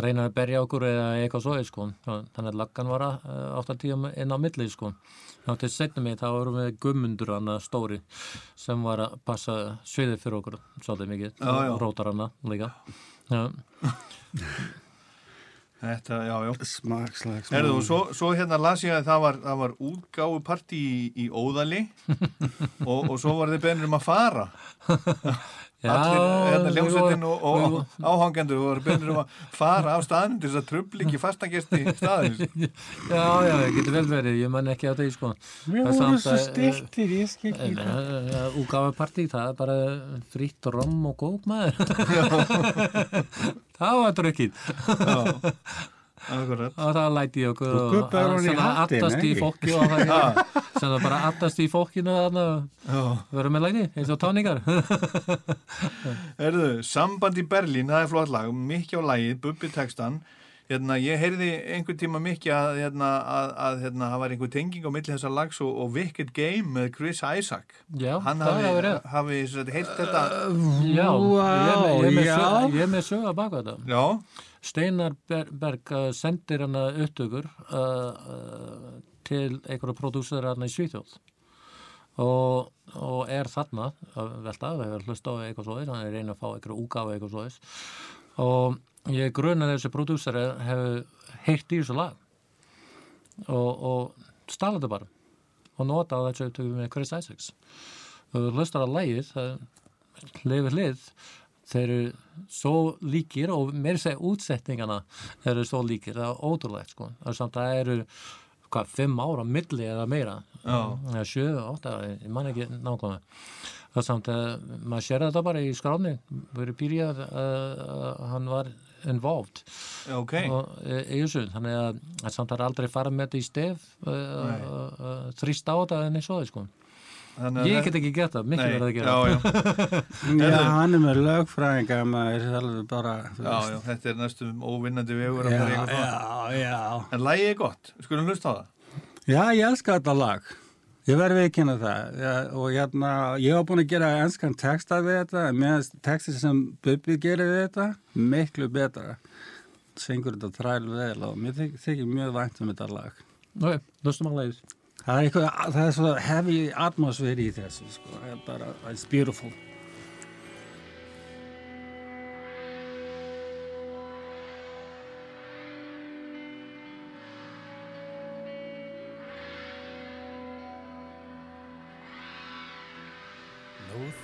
reyna að berja okkur eða eitthvað svo sko. þannig að laggan var að uh, 80 inn á milli sko. þá til setnum mig þá vorum við gummundur stóri sem var að passa sviðið fyrir okkur svolítið mikið, rótar hann líka. Já, þetta, já, já. Smakslag Herðu, og svo, svo hérna las ég að það var, var útgáfuparti í, í Óðali og, og svo var þið bennir um að fara allir, hérna hljómsveitin og, og, og áhangendur voru bennir um að fara af staðnum til þess að trubli ekki fastagesti staðins Já, já, það getur vel verið, ég man ekki á því sko. Það er vorum samt svo að- stiltir, ég skil ekki. Uh, Úgáfa partí, það er bara frýtt rom og kók maður. Það var drukkið. Já, akkurat. Og það læti okkur og gubbar að- honum í fólki og það sem það bara attast í fólkinu þarna. Já, verður með læti, eins og táningar. Herðu, Samband í Berlín, það er flott lag. Mikið á lagið, Bubbi textan Hérna, ég heyrði einhver tíma mikið að, hérna, að, að hérna, það var einhver tenging á milli þessar lags og, og Wicked Game með Chris Isaac. Já, hann það er að hafi, vera hafi heyrt þetta Já, Vá, ég er með- ég er með já. sög- ég er með sög að baka þetta. Já, Steinar Ber- Berg uh, sendir hana upptökur uh, uh, til einhverja prodúsur hana í Svíþjóð. Og, og er þarna að velta, það hefur hlust á eitthvað svoðis hann er reyna að fá einhverja úgáfa eitthvað svoðis og ég gruna þessi prodúsur hefur heyrt í þessu lag. Og, og stala þetta bara. Og nota á þessu upptöku með Chris Isaacs. Og hlustar að lagið hlið við hlið. Þeir eru svo líkir og meira segja útsetningana eru svo líkir, það er ótrúlegt sko. það er samt að það eru hvað, fimm ára milli eða meira. Eða sjö, átta, ég man ekki nákvæmlega. Það er samt að maður sér þetta bara í skráni verið byrjað að uh, hann var involved. Já, ok. Og, e, í þessu, þannig að, að samt að aldrei fara með þetta í stef Nei. uh, uh, þrýst á þetta en eins og það sko. Þannig að ég það- get ekki gert það, mikið Nei, verið að gera já, já, Já, hann er með lögfræðinga maður er alveg bara já, já, þetta er næstum óvinnandi vegur já, já, já. En lagið er gott, skulum hlusta á það. Já, ég elska þetta lag Ég verði veikina það. Já, og hérna, ég var búin að gera enskan texta við þetta, meðan texti sem Bubbi gerir við þetta, miklu betra. Syngur þetta træl vel og mér þykir, þykir mjög vænt um þetta lag. Ok, hlustum að leiðis Það er, eitthvað, það er svo heavy atmosfér í þessu, sko, bara, it's beautiful.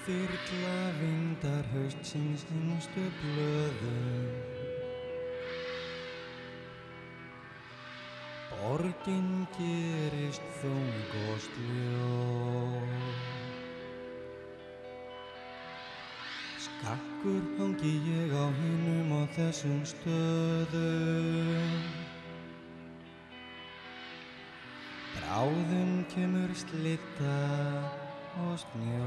Þyrla vindar haustsins hinstu blöðum. Borgin gerist þung og sljó Gakkur hangi ég á hinnum og þessum stöðum. Bráðum kemur slitta og snjó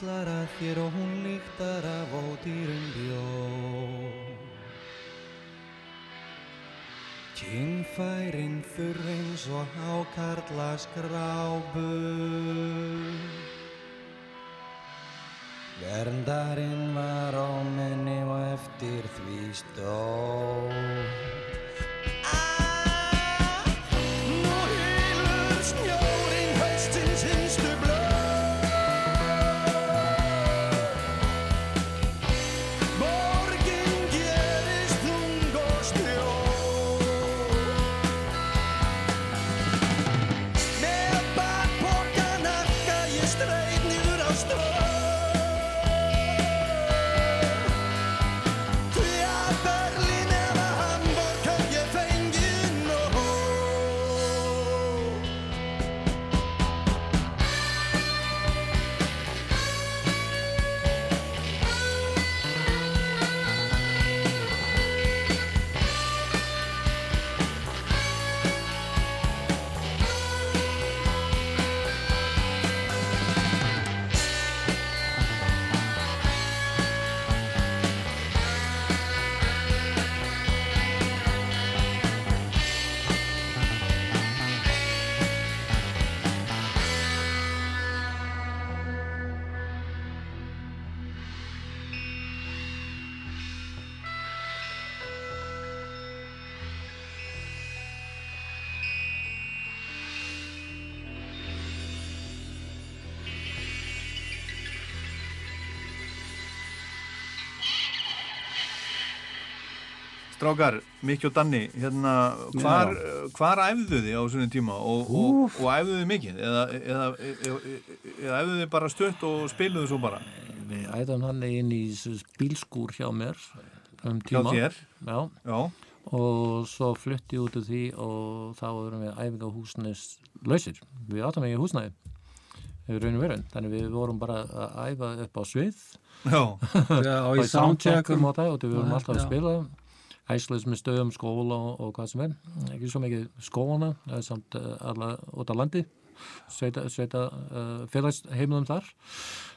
Kvíslar að þér og hún lyktar af ódýrum bjó Kynfærin þurr eins og hákarla skrábu Verndarinn var á minni og eftir því stóð Strákar, Mikki og Danni, hérna, hvar, hvar æfðu þið á svona tíma og, og, og æfðu þið mikið? Eða, eða, eða, eða æfðu þið bara stutt og spiluðu svo bara? Við æðum hann inn í bílskúr hjá mér um Hjá tíma. þér? Já, Já, og svo flutti ég út úr því og þá erum við æfinga húsnæðis lausir. Við áttum ekki húsnæði við raunum verið. Þannig við vorum bara að æfa upp á svið já, Já, og og í soundcheckum og það og við vorum alltaf að spila æslis með stöðum, skóla og, og hvað sem er. Ekki svo mikið skólana samt uh, alla út á landi sveita, sveita uh, félagsheimilum þar.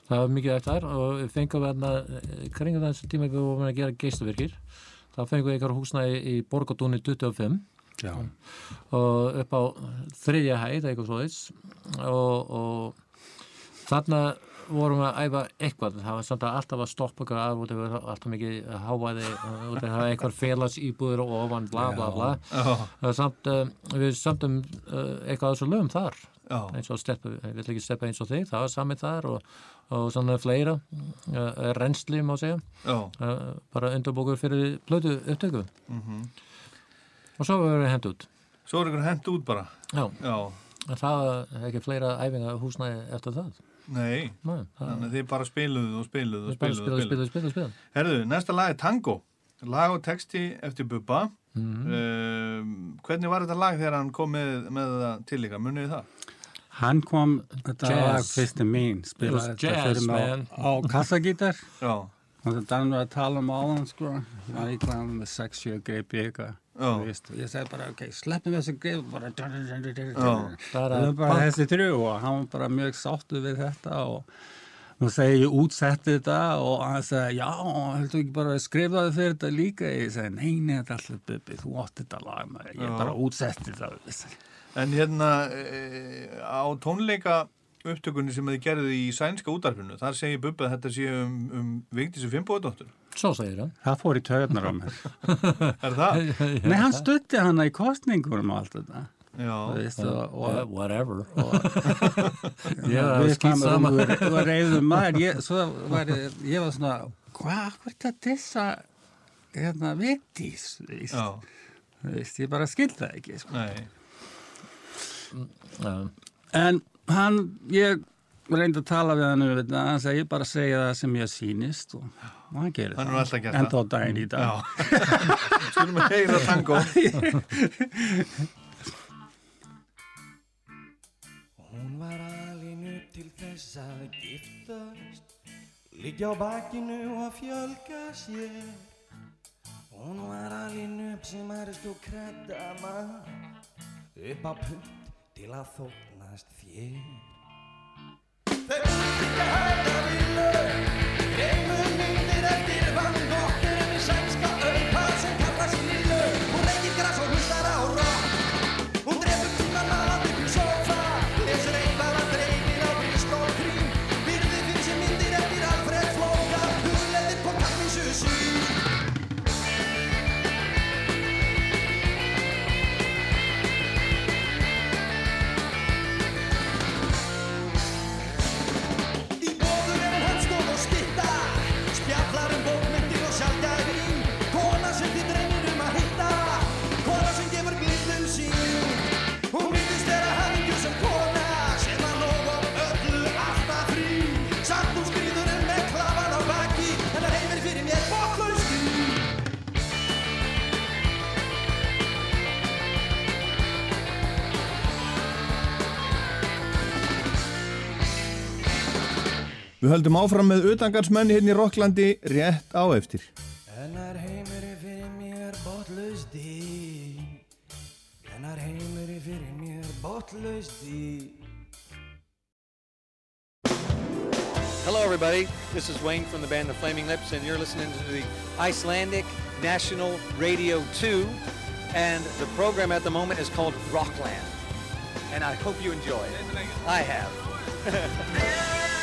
Það var mikið eftir þar og við fengum við hérna eh, kringum þessu tíma við vorum að gera geistavirkir þá fengum við eitthvað húsnæði í Borgatúni 25 Já, og upp á þriðja hæð eitthvað svoðis og, og þarna vorum við að æfa eitthvað það var samt að alltaf að stoppa okkur af og það var alltaf mikið hávaði og það var eitthvað félags íbúður og ofan bla bla bla. Það var samt, uh, við samtum uh, eitthvað af þessu lögum þar. Já, eins og steppa, ég vil ekki steppa eins og þig það var samið þar og, og svona fleira uh, reynsli má segja. Já, uh, bara undurbókur fyrir plötu upptöku. Og svo verður við hend út. Svo er ykkur hent út bara. já, Já, en það er ekki fleira æfinga húsnæði eftir það nei, Nei, þannig að þið bara spiluðu og spiluðu og spiluðu spiluðu. spila, spila, spila Herðu, næsta lag er Tango. Lag og texti eftir Bubba. Mhm. um, hvernig var þetta lag þegar hann kom með, með það til líka? Munið þið það? hann kom þetta Jazz. lag fyrst til mín It spila was þetta fyrir mig á, á kassagítar Já, þetta er að tala um áðan sko. Ég var í glæðan með sex, sjö greipi eitthvað. Já. Þú veist, ég segi bara, ok, sleppum þessi grif bara, það er bara þessi þrjú og hann var bara mjög sáttu við þetta og nú segi ég útsetti þetta og hann segi, já, heldur ekki bara að skrifa þið fyrir þetta líka? Ég segi, nei, nei, þetta er alltaf bubbi þú átt þetta lag, maður. ég bara útsetti þetta En hérna e, á tónleika upptökunni sem þið gerðu í sænska útarfinu, þar segir Bubba að þetta sé um, um Vigdísu Fimboðdóttur. Svo segir hann. það fór í töðnar á mér Er það? nei, hann stutti hana í kostningunum og allt þetta veist, og, Uh, og whatever. Já, Já, við fannum að þú var reyður maður ég, svo var ég, var svona hvað, hvað er þetta þessa hérna, veist, ég bara skildi það ekki sko. Nei. Já. en hann, ég reyndi að tala við hann um þetta, hann segi ég bara segja það sem ég sýnist og, og hann gerir Hann gert en það. þá daginn í dag Já. Skulum að heyra tango. Hún var alin upp til þess að giftast Liggja á bakinu og fjölga sér Hún var alin upp sem aristokratama Upp á punt til að finnast þér? Þegar ég hefði Við höldum áfram með utangarsmenni hérna í Rokklandi rétt á eftir. Hennar heimur er fyrir mér botlaust í Hennar heimur er fyrir mér botlaust í Hello, everybody. This is Wayne from the band The Flaming Lips, and you're listening to the Icelandic National Radio 2. And the program at the moment is called Rockland. And I hope you enjoy it. I have.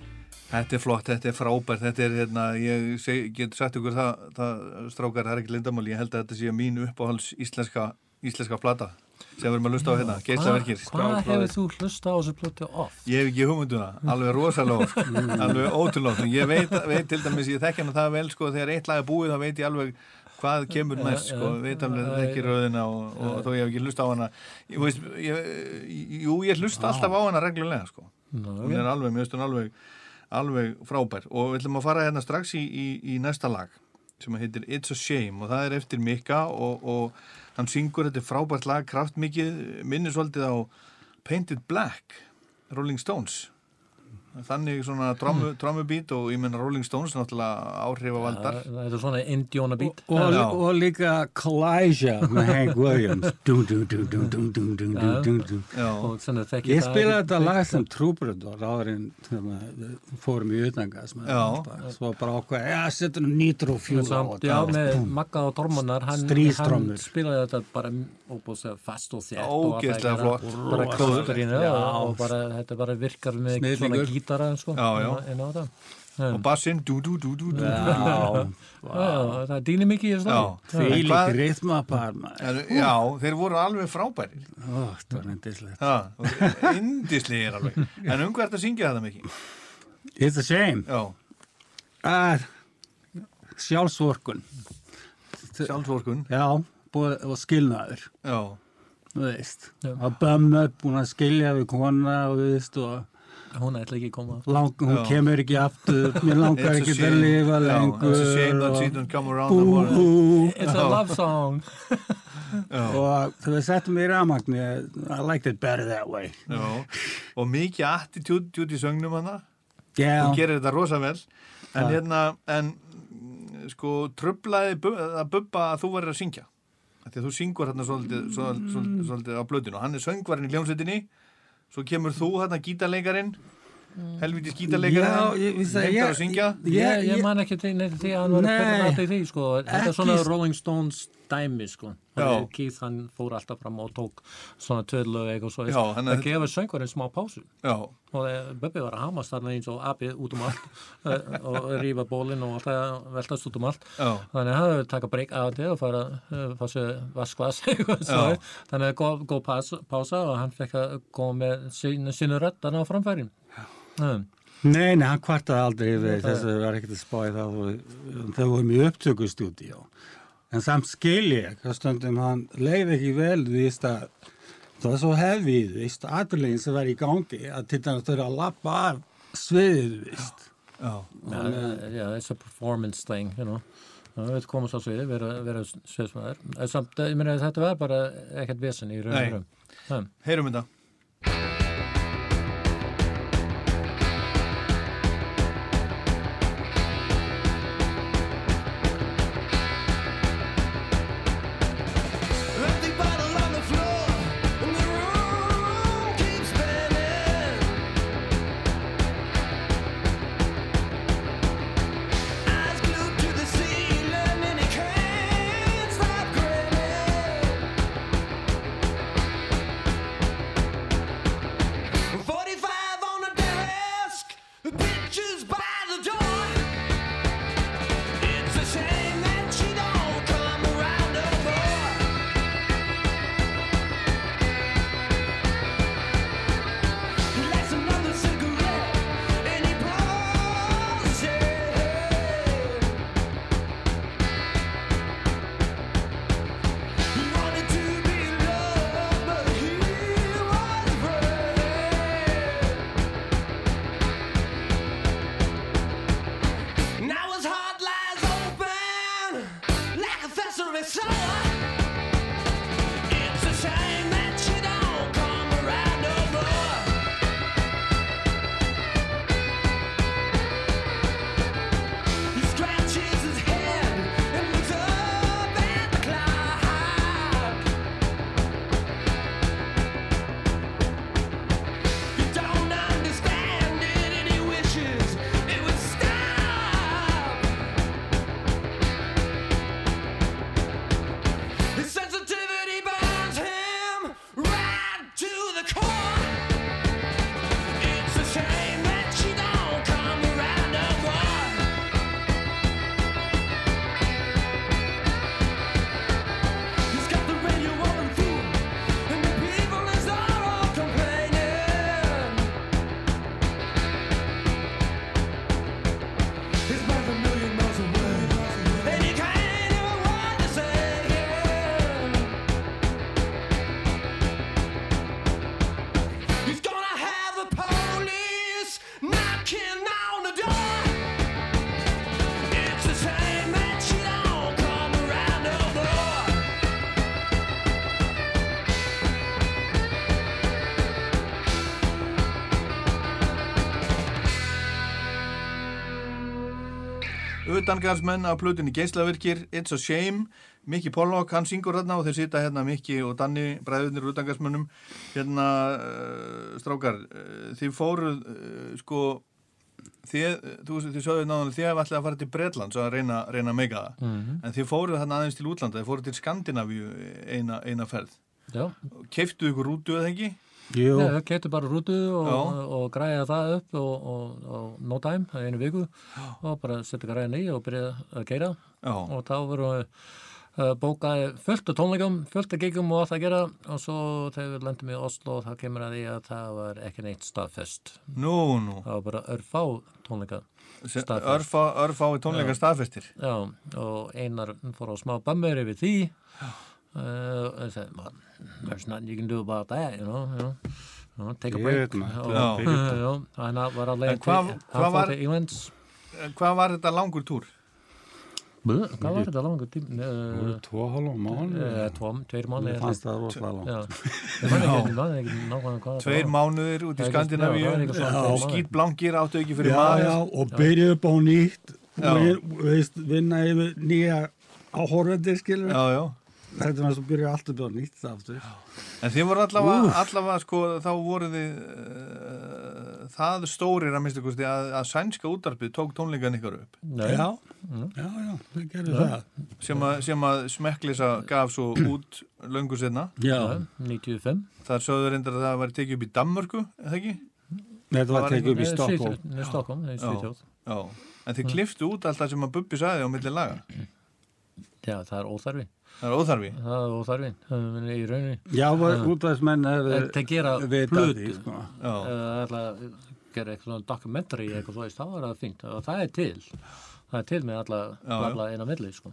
Þetta er flott, þetta er frábært, þetta er, hérna, ég seg, get sagt ykkur það, það, strákar, það er ekki lindamál, ég held að þetta sé mín uppáhalds íslenska, íslenska plata sem við erum að lusta á hérna, geislaverkir. Hvað hefur þú hlusta á þessu plötu oft? Ég hef ekki hugmynduna, alveg rosalega oft, alveg ótrúlótt. Ég veit, veit til dæmis, ég þekki hana það vel, sko, þegar eitt lag er búið, þá veit ég alveg hvað kemur næst, sko, veit alveg þekki röðina og, og þó ég hef ekki hlusta á hana. Ég, veist, ég, jú, ég hlusta alltaf á hana reglulega, sko. Hún er alveg, mér veist hún alveg, alveg frábær. Og við ætlum að fara hérna strax í, í, í næsta lag sem heitir It's a Shame og það er eftir Mikka og, og hann syngur þetta frábært lag, kraftmikið, minnir svolítið á Painted Black, Rolling Stones þannig svona drömmubít hmm. mm. og ég menna Rolling Stones náttúrulega áhrifavaldar. Ja, það er svona indjónabít og, og, og, og líka Kalijah með Hank Williams. Dum, dum, dum, ég spilaði þetta lag sem Trúbjörn áðurinn fórum í utangas svo bara okkur, já, setja nýtrúfjúl já, með Magga og Tormunar hann, hann spilaði þetta bara óbúslega fast og þjætt og bara klóður í nöð og bara þetta bara virkar með svona gíl gítara en svo já, já. En, en en, og bassinn það dýnir mikið í þessu fylgir rithmapar já, þeir voru alveg frábæri oh, það var indislegt indislegir alveg. En um hvert að syngja það mikið it's a shame. Uh, sjálfsvorkun. Sjálfsvorkun? Já, og skilnaður. Já, þú veist að bæma upp og skilja við kona og þú veist og hún ætla ekki að koma lang, hún Já. kemur ekki aftur mér langar It's a ekki til að shame. lifa lengur It's a shame that og she don't come around no bú, more. bú. it's a love song og við settum í ramagni I liked it better that way. Og mikið attitude út í sögnum hana. já, Hún gerir þetta rosa vel. En Það- hérna, en sko, trublaði bu að bubba að þú verður að syngja. Af Því að þú syngur hérna svolítið, svolítið, svolítið, á blöðinu. Hann er söngvarinn í hljómsveitinni. Svo kemur þú hérna gítarleikarin. Helvítið gítarleikarin. Já, ég vissi að syngja. ég, ég man ekki til neitt því að hann var að í því sko. þetta er svona Rolling Stones dæmi sko. Og Keith hann fór alltaf fram og tók svona töðlög eitthvað svo Já, hann það gefur söngurinn smá pásu. Já, og eh, Bubbi var að hamast þarna eins og apið út um allt eh, og rífa bólinn og alltaf veltast út um allt. Já, þannig að hann hefur taka breyk af og til og fara uh, fá sér vaskvas þannig að góð, góð pása, pása og hann fekk að koma með sín, sínu röddan á framfærin. Um, Nei, nei, hann kvartaði aldrei við þessu var ekkert að spáði það. Og þau vorum í upptökustúdíó en samt skil ég að stundum hann leið ekki vel þú veist að það var svo hefið, þú veist, aðurlegin sem var í gangi að til dæmis þau eru að lappa af sviðið, þú veist já. ja, yeah, it's a performance thing you know Það veit komast á sviði, vera, vera sviðsmaður. Samt, ég meina, þetta var bara ekkert vesen í raun og raun. Um, Heyrum þetta. Utangarsmenn af plutunni geislavirkir It's a Shame, Mikki Pollock hann syngur hérna og þeir sita hérna Mikki og Danni bræðurnir utangarsmennum hérna uh, strákar uh, þið fóruð uh, sko þið, þú, þið sögðu náðan þið hefði alltaf að fara til Bretland svo að reyna, reyna meika það. Mhm. en þið fóruð hérna aðeins til útlanda þið fóruð til Skandinavíu eina, eina ferð. Já, keiftuð ykkur rútu eða ekki? Jú, Já, það getur bara rútu og, Já. og græja það upp og, og, og no time, einu viku. Og bara setja græjan í og byrja að geira Já, og þá voru uh, bókaði fullt af tónleikum, fullt af gigum og allt að gera. Og svo þegar við lendum í Oslo þá kemur að því að það var ekki neitt staðfest. Nú, nú. Það var bara örfá tónleika staðfest. örfá, örfá í tónleika staðfestir. Já, og einar fór á smá bammur yfir því uh, I said, well, there's nothing you can do about that, you know, you know. You know, take a break. Já. Já, hann var að leið En hvað- til, til Englands. Hvað var þetta langur túr? Hvað var þetta langur tím? Uh, Tvo hálfa mánu. uh, tvo, tveir mánu. Mér fannst það rosalega langt. Já, Tveir var. mánuðir út í er Skandinavíu já, er mánuðir. skýtblankir áttu ekki fyrir Já, maður já, og byrja upp á nýtt, Já. vinna yfir nýja áhorfendir, skilur. Já, já Þetta er þess að byrja allt upp á nýtt aftur. En þið voru allavega, allavega sko, þá voru þið uh, það stórir að minnstu kosti að, að sænska útarpið tók tónleikan ykkur upp Nei, Já, já, já, við gerum það. sem að, sem að smekklisa gaf svo út löngu setna. Já, 95. Það sögðu reyndar að það var tekið upp í Danmörku, eða ekki? þetta var var tekið upp í Nei, Stockholm. Svíþjóð, Nei, Stockholm, það er Já. Svíþjóð. Já. En þið kliftu út allt það sem að Bubbi sagði á milli laga. Já, það er óþarfi. Það er óþarfi. Það er óþarfi, það er í rauninni. Já, útvæðismenn En til að gera vita plötu, því, sko. Já. eða ætla að gera eitthvað svona documentary eitthvað þá er það fínt og það er til. Það er til með alla á milli, sko.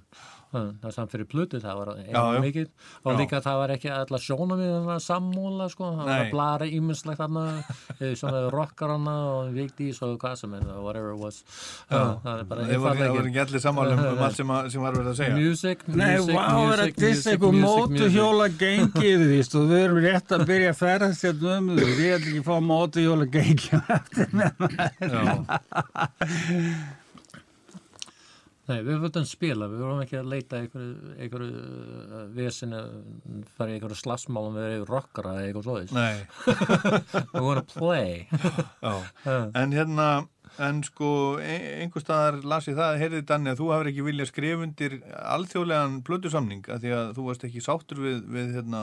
Það er samt fyrir plötu, það var einu mikið og Já. líka það var ekki alla sjónamið sammúla, sko, það var Nei. blara íminnslegt þarna, eh, svona rockar hana og vikdís og hvað sem er, whatever it was. Já, það er bara það voru ekki allir sammála um, allt sem, að, sem var verið að segja. Music, Nei, music, er music, dissa music, eitthvað music, mótuhjóla gengið því, og við erum rétt að byrja að ferðast hérna um við erum ekki að fá mótuhjóla gengið eftir með Já. Nei, við völdum spila, við vorum ekki að leita einhverju, einhverju uh, vesinu, fara í einhverju slassmálum við einhverju rockara eða eitthvað svoðis. Nei. We wanna play. Já. En hérna, en sko, ein- einhver staðar las ég það, heyrði Danni að þú hafur ekki viljað skrifa undir alþjóðlegan plötusamning að því að þú varst ekki sáttur við, við hérna,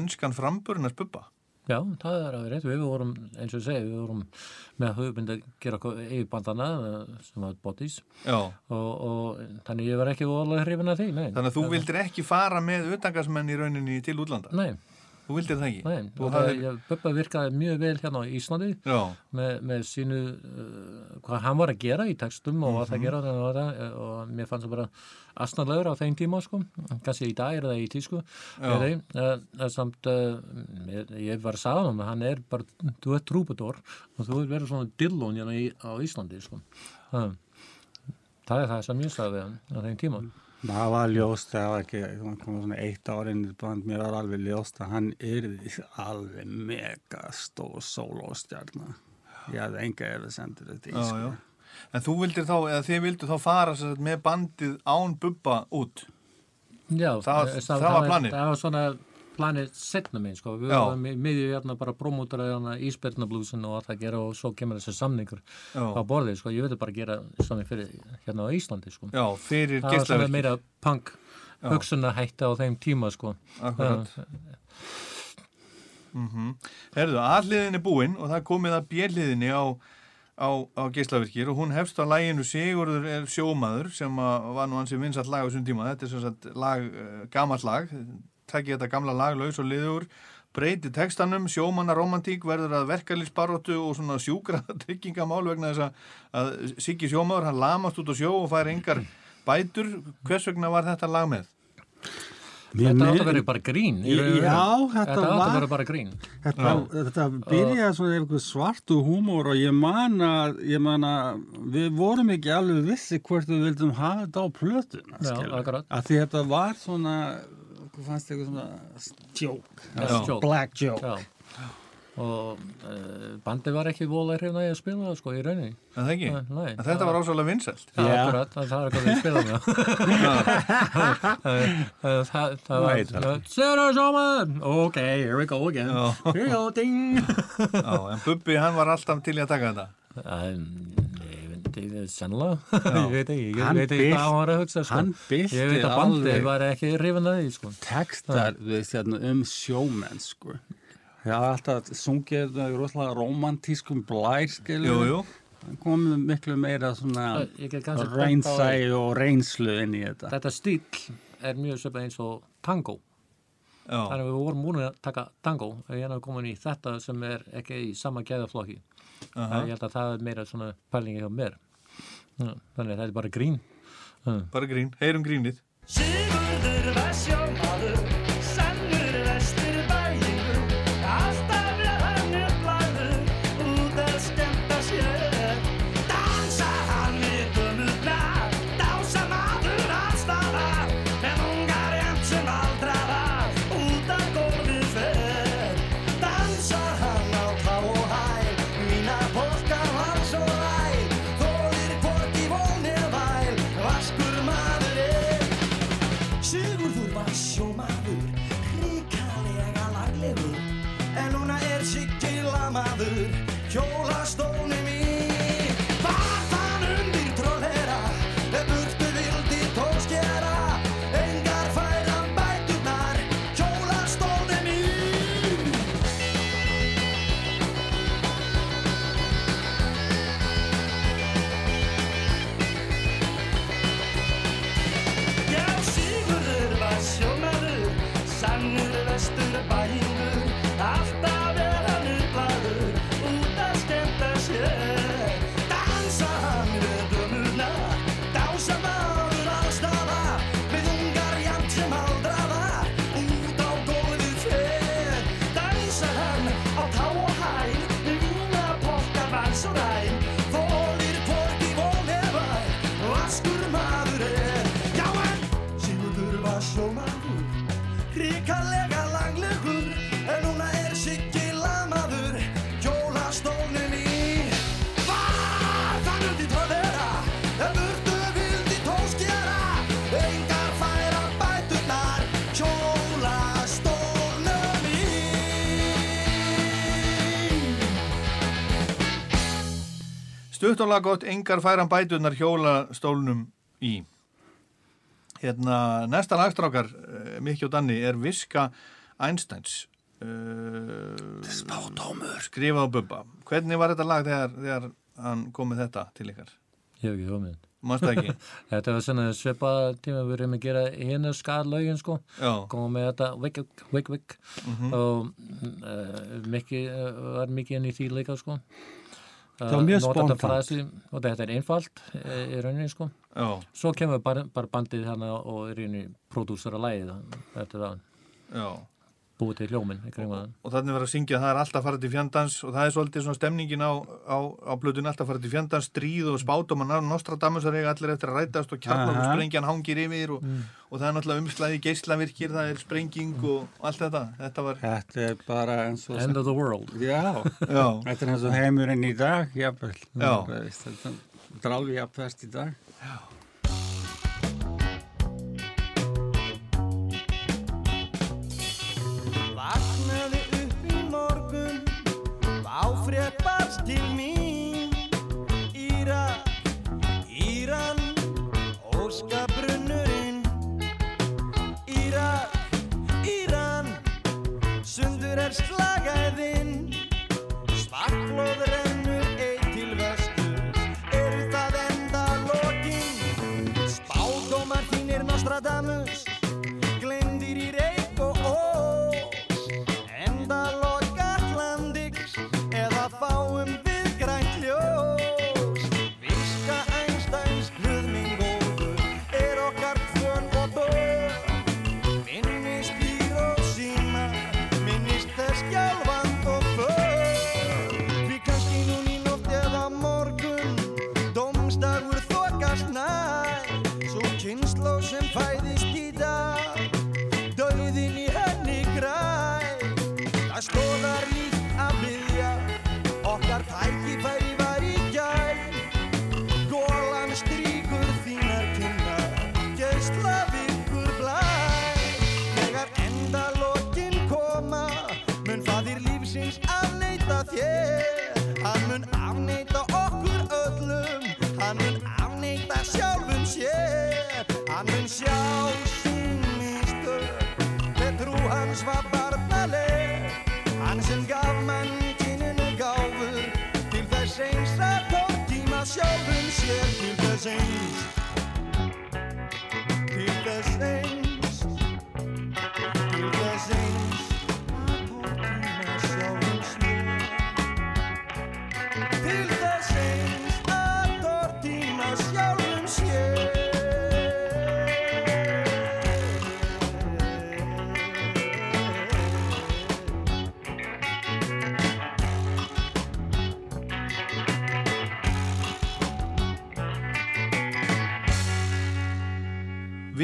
enskan framburinn að spubba. Já, það er að vera rétt. Við vorum, eins og ég segi, við vorum með hugmynd að gera yfirbandana eh, sem var bodies og, og þannig ég var ekki voðalega hrifin af því, nei. Þannig að þú vildir ekki fara með utangarsmenn í rauninni til útlanda. Nei, Þú vildir það ekki. nei. Það, ég, Bubba virkaði mjög vel hérna á Íslandi. Með, með sínu uh, hvað hann var að gera í textum og hvað það gera þannig að það eh, og mér fannst það bara astnarlegur á þeim tíma sko, kannski í dag er það í tísku þeim, uh, samt uh, ég, var að sagða hann hann er bara, þú ert trúbador og þú ert verið svona dillón hérna á Íslandi sko það, það er það sem ég sagði við hann á þeim tíma Það var ljóst, það var ekki, það kom svona eitt árið inn í band, mér var alveg ljóst að hann yrði alveg mega stór sólóstjarnar. Ég hafði enga eða sendur þetta í, sko. En þú vildir þá, eða þið vildu þá fara sem sagt, með bandið án bubba út. Já, Það- eh, það var planið. Það var svona planið setna minn, sko. Við varum í miðju hérna bara promótara hérna Ísbjörnablúsin og allt að gera og svo kemur þessi samningur Já. á borðið, sko. Ég veit bara gera samning fyrir hérna á Íslandi, sko. Já, fyrir það var svona meira punk hugsunahætta á þeim tíma, sko. Akkurat. Mm Herðu, alliðin er búinn og það komið að bjelliðinni á, á, á geislavirkir og hún hefst á læginu Sigurður er sjómaður sem var nú ansið vinsall lag á þessum tíma. Þetta er sem sagt lag, uh, gamalt lag, tekið þetta gamla lag laus og liður, breyti textanum, sjómanna romantík verður að verkalýsbaróttu og svona sjúkra tryggingamál vegna þess að, Siggi sjómaður, hann lamast út á sjó og fær engar bætur. Hvers vegna var þetta lag með? Mér Þetta átt að vera bara grín. Já, þetta átt að vera bara grín. Þetta, þetta byrjaði svona eitthvað svartu húmór og ég man að, ég man að við vorum ekki alveg vissi hvort við vildum hafa þetta á plötuna, Já, akkurat. Að því þetta var svona, hvað fannst eitthvað svona joke, joke. black joke. Já. Og uh, bandi var ekki voðalega hrifna í að spila það, sko, í rauninni. En það ekki? Nei, nei. En þetta var ásvalega vinsælt. Já, akkurat, það er eitthvað við spila með það. Var Sarah Sjóman, ok, here we go again. Here we go, ding Já, en Bubbi hann var alltaf til í að taka þetta. Ekki, sennilega Ég veit ekki, ég Hann veit ekki hvað hann var að hugsa sko. Ég veit að bandi alveg- var ekki hrifin að því sko. Tekstar hérna, um sjómenn, sko. Það var alltaf sungið þetta í rosalega romantískum blær, komið miklu meira svona Ég get kannski bent á reynsæ og reynslu inn í þetta. Þetta stíl er mjög söpað eins og tango Já, Þannig að við vorum múin að taka tango og ég er að koma í þetta sem er ekki í sama gæðaflokki Aha. Ég held að það er meira svona pælingi hjá mér Þannig að þetta er bara grín bara grín. Heyrum grínið. Sigurður var Og laggótt, engar færan bætunar hjóla stólnum í. Hérna, næsta lagstrákar, uh, Mikki og Danni, er Viska Einsteins. Uh, Spátómur. Skrifað á Bubba. Hvernig var þetta lag þegar, þegar hann kom með þetta til ykkar? Ég hef ekki hugmynd. Mást það ekki? Þetta var svona svipa tíma við erum að gera hérna skarlaugin sko koma með þetta wik wik wik wik og uh, mikið uh, var mikið inn í því líka sko Það var mjög Nota þetta spontant. frasi, og þetta er einfalt uh, í rauninni sko Já, svo kemur bara, bara bandið hana og í rauninni prodúsera lægið eftir það já. Búið til hljóminn í kringum það Og þannig var að syngja að það er alltaf farið til fjandans og það er svolítið svona stemningin á, á, á blöðun alltaf farið til fjandans, stríð og spátum og Nostradamusar eiga allir eftir að rætast og kjarnar og sprengjan hangir yfir og, og það er náttúrulega umslæði geislavirkir, það er sprenging og allt þetta. Þetta var, Þetta er bara eins og... End of the world Já, já, þetta er eins og heimurinn í dag. Já. Veist, Þetta þetta er alveg jafnvest í dag. Vaknaði Sundur er sjálfum sér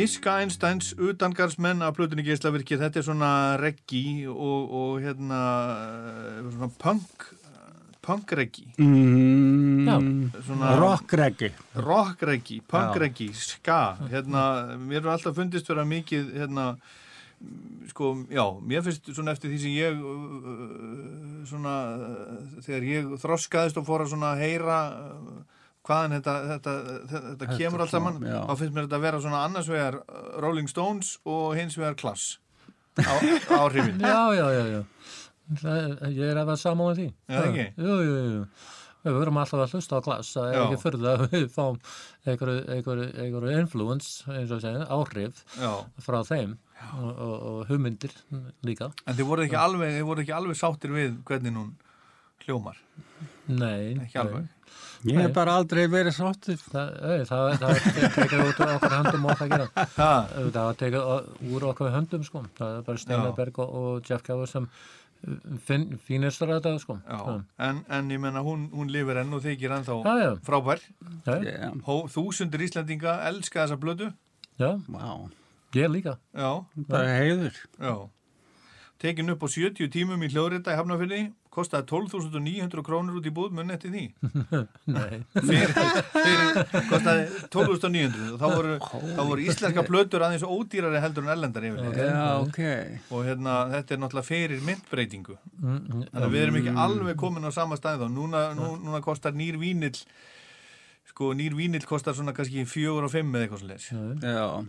Viska Einsteins utangarsmenn af plötunni geislavirki, þetta er svona reggi og, og hérna eh, svona punk punkreggi, Mm, svona Rockreggi. rockreggi, punkreggi, ska. Hérna, mér er alltaf fundist vera mikið hérna sko, já, mér finnst svona eftir því sem ég uh, svona uh, þegar ég þroskaðist og fór að svona heyra hvaðan þetta, þetta, þetta, þetta kemur allt saman, þá finnst mér þetta að vera svona annars vegar Rolling Stones og hins vegar Klass á, áhrifin Já, já, já, já. Það, ég er að vera saman með því. Já, ekki? Jú, jú, jú. Við verum alltaf að hlusta á klass, það er Já. ekki fyrir að við fáum einhverju, einhverju, einhverju influence, eins og segja, áhrif já, frá þeim og, og, og hugmyndir líka. en þið voru ekki alveg þið voru ekki alveg sáttir við hvernig hún hljómar, Nei. ekki alveg Ég hef bara aldrei verið sáttur. Það, það, það, það tekið út úr okkar höndum og það gera. ha, Það var tekið úr okkar höndum, sko. Það er bara Steinberg og, og Jeff Gauer sem finn, fínistur þetta, sko. já, en, en ég menna hún, hún lifir enn og þykir ennþá Já, já. frábær Já. Hó, þúsundir Íslandinga elska þessa blödu já, Wow. ég líka. já, Bara heiður. já tekin upp á 70 tímum í hljóðrita í Hafnafyrði kostaði 12.900 krónur út í búð munn eftir því? Nei. fyrir, fyrir kostaði 12.900 og þá voru, þá voru íslenska plötur aðeins ódýrari heldur en ellendar yfir Já, ok. og hérna þetta er náttúrulega fyrir myndbreytingu. Mm, mm, þannig að við erum ekki alveg komin á sama stæð þá núna, nú, núna kostar nýr vínill sko nýr vínill kostar svona kannski 4 og 5 eða eitthvað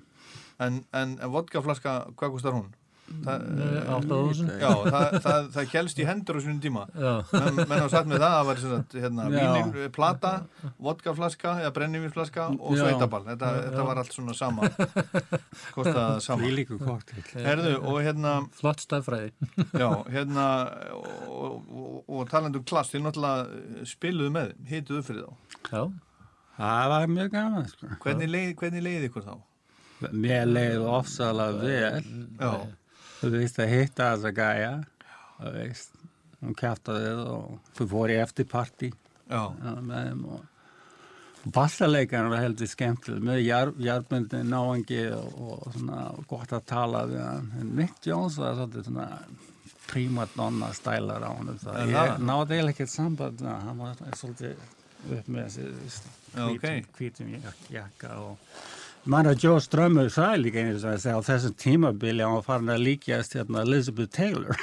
en, en, en vodkaflaska, hvað kostar hún? Það, Eh, 8000. já, það, það, það kjælst í hendur á sínum tíma Já. menn, menn hafa sagt með það að það var sem sagt, hérna, Já. vínir, plata, vodkaflaska eða brennivínsflaska og sveitaball þetta, þetta var allt svona sama kostaði það sama. Herðu, og hérna, Flott stafræði. já, hérna og, og, og talandu klass til náttúrulega spiluðu með þeim, hituðu fyrir þá Já. Það var mjög gaman, sko. hvernig leiði ykkur þá? Mér leiði ofsalega vel. Já, Þú veist að hitta þessa gæja. Þú veist, hún kæftaði og þú fór í eftirparti með þeim og Bassaleikar var heldur skemmtileg með jarbundin náangi og, og svona gott að tala við hann. En Mick Jones var svona primadonna stælar á hann. Ég náði eiginlega ekkert samband hann. Var svolítið upp með þessi jak- jakka og Man að Joe Strömmur sagði líka einu sem að segja á þessum tímabili að hann farin að líkjast hérna Elizabeth Taylor.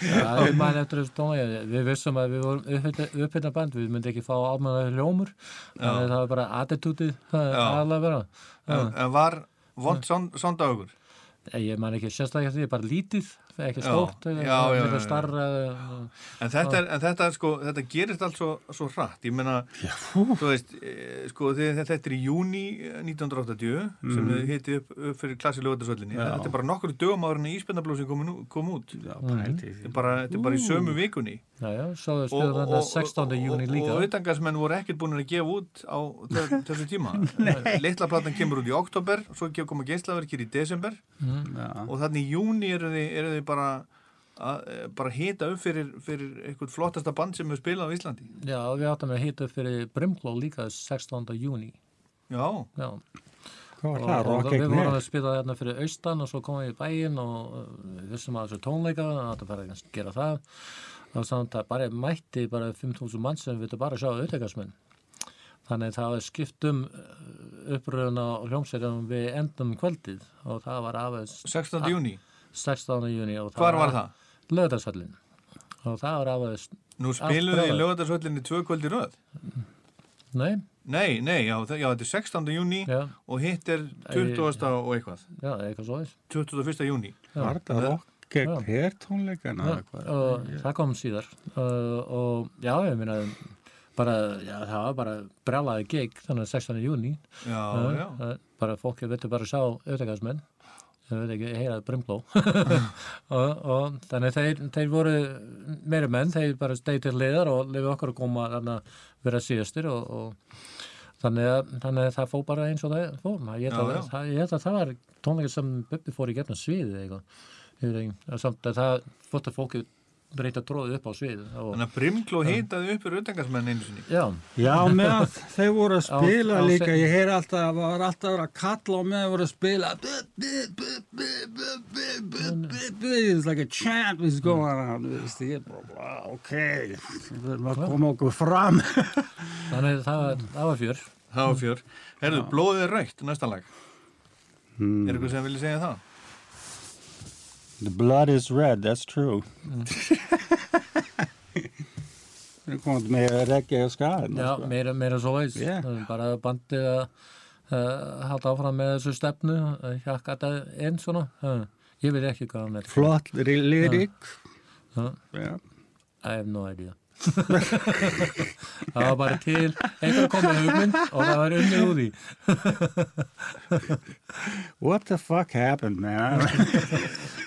Já, við mæli eftir þessu tónleika. Við vissum að við vorum upphitta band, við myndum ekki fá almenna hljómur. Það var bara attitútið það er aðalega að vera. en, en var vond sondagur? Ég man ekki sérstaklega því, bara lítið, ekki Já, stórt, já, já, já, já. starra. En þetta, er, en þetta er sko, þetta gerist allt svo, svo hratt, ég meina, þú veist, e, sko, þetta er í júni 1980 sem þið hitti upp, upp fyrir klassi lögatarsvöllinni, Já. þetta er bara nokkur dögum áður en Íspendablósin kom, nú- kom út, Já, pælti þetta því. er bara, þetta er bara í sömu vikunni. Já, við spilum þarna 16. júni líka. Og utangarsmenn voru ekkert búin að gefa út á þe- þessu tíma. Litla platan kemur út í oktober, svo koma geislaverkir í desember Já. og þannig í júni eru þið, eru þið bara að eh, bara hita upp fyrir, fyrir eitthvað flottasta band sem við spilað á Íslandi. Já, við áttum að hita upp fyrir Brimkló líka 16. júni. Já, Já. Hvað var Og, það? og Rock við vorum að spila þarna fyrir austan og svo komum við í bæinn og við vissum að þessu tónleika og þetta bara að gera það og samt að bara mætti bara 5.000 mann sem við bara sjá auðvitaðsmenn þannig það var skipt um uppröðuna og hljómsveitum við endum kvöldið og það var aðeins 16. júni. 16. júni Hvar var það? Löðarsvallin og það var aðeins Nú spiluðu þið í brjálæði. lögatarsvöllinni tvö kvöldi röð. nei, Nei, nei, já, það- já, þetta er 16. júni og hitt er 20. og eitthvað. já, eitthvað svo þess 21. júni. Var þetta Rock Já. Ignite tónleikana? Já, eða hvað? og það kom síðar uh, og já, ég meina bara, já, það var bara brjálaði gig þannig að 16. júni já. uh, bara fólki veitur bara sjá auðvitaðsmenn ég veit ekki, heyraði brimgló og, og þannig þeir, þeir voru meiri menn, þeir bara steið til liðar og lefið okkur að koma að vera síðastir og, og þannig, að, þannig að það fór bara eins og það fór. Ég held, að, held að það var tónleika sem Bubbi fór í gefna sviðið eitthvað. Að samt að það fótt að fólki breyta tróðið upp á svið Þannig að Brimkló heitaði uppur auðvendarsmenn eins og nýtt Já, já meðan þeir voru að spila á, líka, ég heyr alltaf að það var alltaf að vera að kalla og meðan þeir voru að spila. It's like a chant which is going on Ok, það kom okkur fram. Þannig að það, það var fjör. Það var fjör. Herðu, blóðið er rætt, næsta lag. Hmm. Er ykkur sem vilja segja það? The blood is red, that's true. Við komum með reggi og skaðin já, meira, meira svo veist Já. bara bandið að uh, halda áfram með þessu stefnu hjakka þetta inn svona. Uh, ég veit ekki hvað hann er. Flott lyrik uh, Já. I have no idea. Það var bara til einhver komið hugmynd og það var unnið úr því. What the fuck happened, man?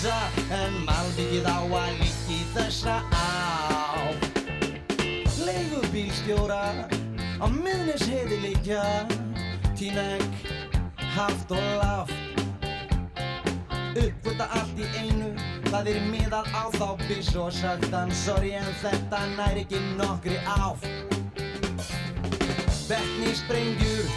missa En malbyggið á að líki þessa á Leigubílstjóra á miðnesheiði liggja Tínegg, haft og láft Uppvölda allt í einu Það er miðað á þá byss og sagt hann Sorry en þetta nær ekki nokkri áf Bettni sprengjur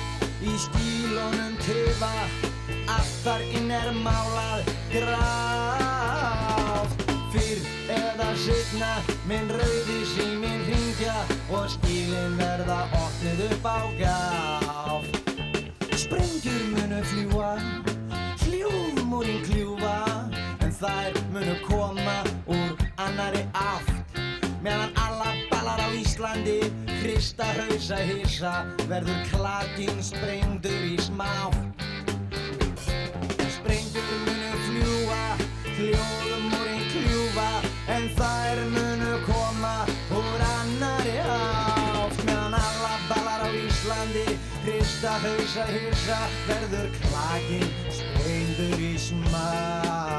í stílunum tifa Allt þar inn er málað grátt. Fyrr eða setna minn rauði síminn hringja Og skílinn verða opnið upp á gátt. Sprengjur munu fljúa, hljóðmúrin kljúfa En þær munu koma úr annari átt. Meðan alla ballar á Íslandi Hrista hausa hissa Verður klakinn sprengdur í smátt hljóðmúrin kljúfa En þær munu koma úr annari átt. Meðan alla ballar á Íslandi Hrista hausa hissa Verður klakinn sprengdur í smátt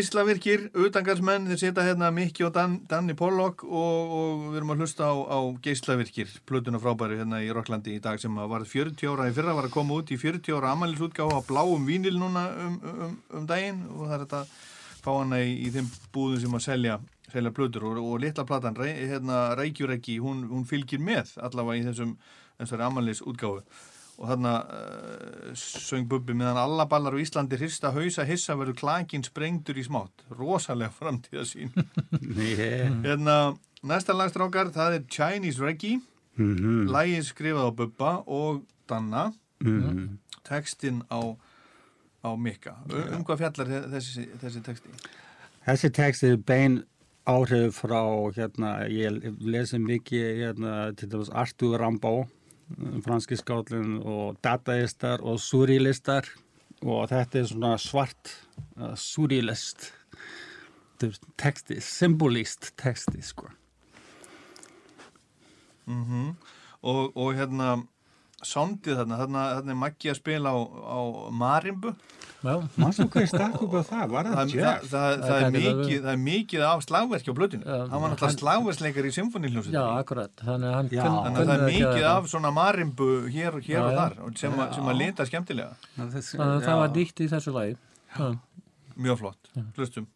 Geislavirkir, utangarsmenn, þeir sita hérna Mikki og Dan, Danni Pollock og, og við erum að hlusta á, á Geislavirkir, plötuna frábæri hérna í Rocklandi í dag sem var 40 ára í fyrra, var að koma út í 40 ára amælisútgáfa á bláum vínil núna um, um, um daginn og það er þetta fá hana í, í þeim búðum sem að selja, selja plötur og, og litla platan, hérna Reykjurekki, hún, hún fylgir með allavega í þessum, þessari amælisútgáfu og þarna uh, söng Bubbi meðan alla ballar á Íslandi hrista hausa hissa verður klakin sprengdur í smátt. Rosalega framtíða sín Yeah. hérna, næsta lagstrákar það er Chinese Reggae. Mhm. lagið skrifað á Bubba og Danna. Mhm. textin á, á Mikka. Um, um hvað fjallar þe- þessi, þessi texti? Þessi text er bein áhrif frá, hérna, ég lesi mikið, hérna, til dæmis Artur Rambo, franski skállin og dataistar og súrilistar og þetta er svona svart uh, súrilist texti, symbolist texti, sko. mm og, og hérna sándið þarna, þarna, þarna er Maggi að spila á, á Marimbu já, Mástu hvað ég stakk upp á það? Var það, Jeff? það, það, Það er mikið, það er mikið af slagverki á blötinu Já, hann var náttúrulega slagversleikar í symfóniljónsið já, akkurat þannig að hann Já. kunn- Þannig að það er mikið af svona marimbu hér, hér Já, og þar sem, að, sem að lita skemmtilega. Þannig að það var dýtt í þessu lagi já. Mjög flott. Hlustum.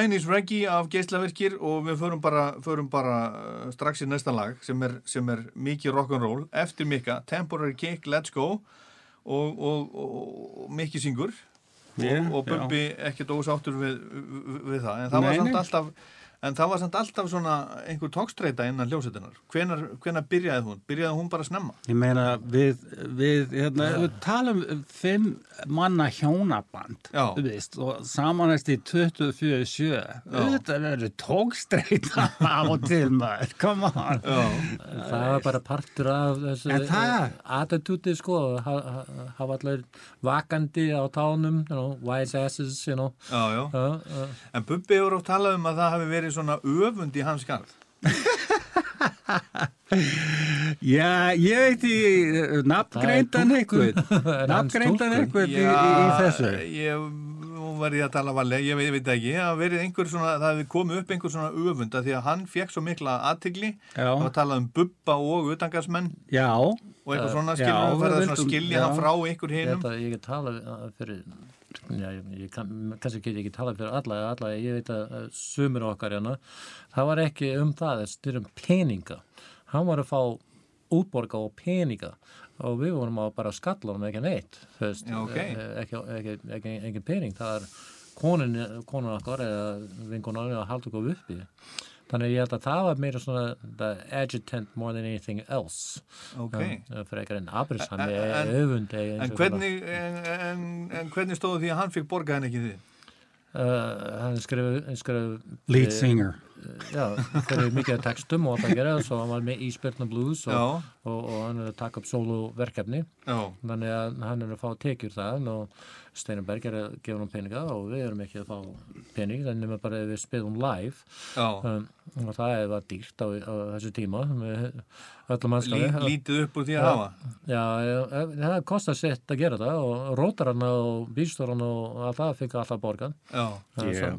Chinese Reggae af geislavirkir og við förum bara, förum bara uh, strax í næsta lag sem er, sem er mikið rock'n'roll eftir Mikka, Temporary Kick, Let's Go og, og, og, og Mikki syngur Yeah, og, Bubbi ekkert ósáttur við, við, við það en það, Nei, var samt nei. alltaf, en það var samt alltaf svona einhver tókstreita innan hljósetunar hvenar, hvenar byrjaði hún? Byrjaði hún bara snemma? Ég meina, við, við, hérna, við talum um fimm manna hjónaband, veist, og samanæst í 24-7. Þetta verður tókstreita á og til maður, on. Já, það var bara partur af þessu það- attitúti sko ha- ha- hafa allir vakandi á tánum you know, wise asses you know. já, já. Uh, uh, En Bubbi hefur oft talað um að það hafi verið svona öfund í hans garð Já, ég veit í nafngreindan Það túlkun. Er hans nafngreindan ykkur í, í, í þessu. ég, nú verði ég að tala valega, ég veit, veit ekki, það hafi verið einhver svona, það hefði komið upp einhver svona öfund að því að hann fekk svo mikla aðtigli, Já. það var talað um Bubba og utangarsmenn Já, og eitthvað svona Já, skilur, við það verða svona skilja já. hann frá ég, hinum. að ég get talað uh, fyrir já, ég, kann, kannski get ég ekki talað fyrir alla, alla ég veit að sumir okkar hérna, það var ekki um það það styrir um peninga. Hann var að fá útborga og peninga og við vorum að bara skalla hann ekki neitt veist, Já, ok. eh, ekki, ekki, ekki, ekki pening. Það er konin, konin okkar eða vinkonan að halda okkur uppi þannig ég held að það var meira svona the adjutant more than anything else Ok. Já, fyrir ekkert en afbrísami En- en- öfund En hvernig, en, en, en hvernig stóðu því að hann fikk borga henni ekki því? Uh, hann skrif, skrif lead singer. Já, skrif mikið af textum og það gera. Svo hann var með Ísbjörna Blues og, og, og hann er að taka upp soloverkefni þannig að hann er að fá tekjur það og Steinberg er að gefa hann peninga og við erum ekki að fá pening þannig að bara ef við spilum live. Um, og það var dýrt á, á þessu tíma lítið upp úr því að hafa. Já, já, það kostar sitt að gera það og rótarana og bílstórana og allt það fikk alltaf borgan Já. Það er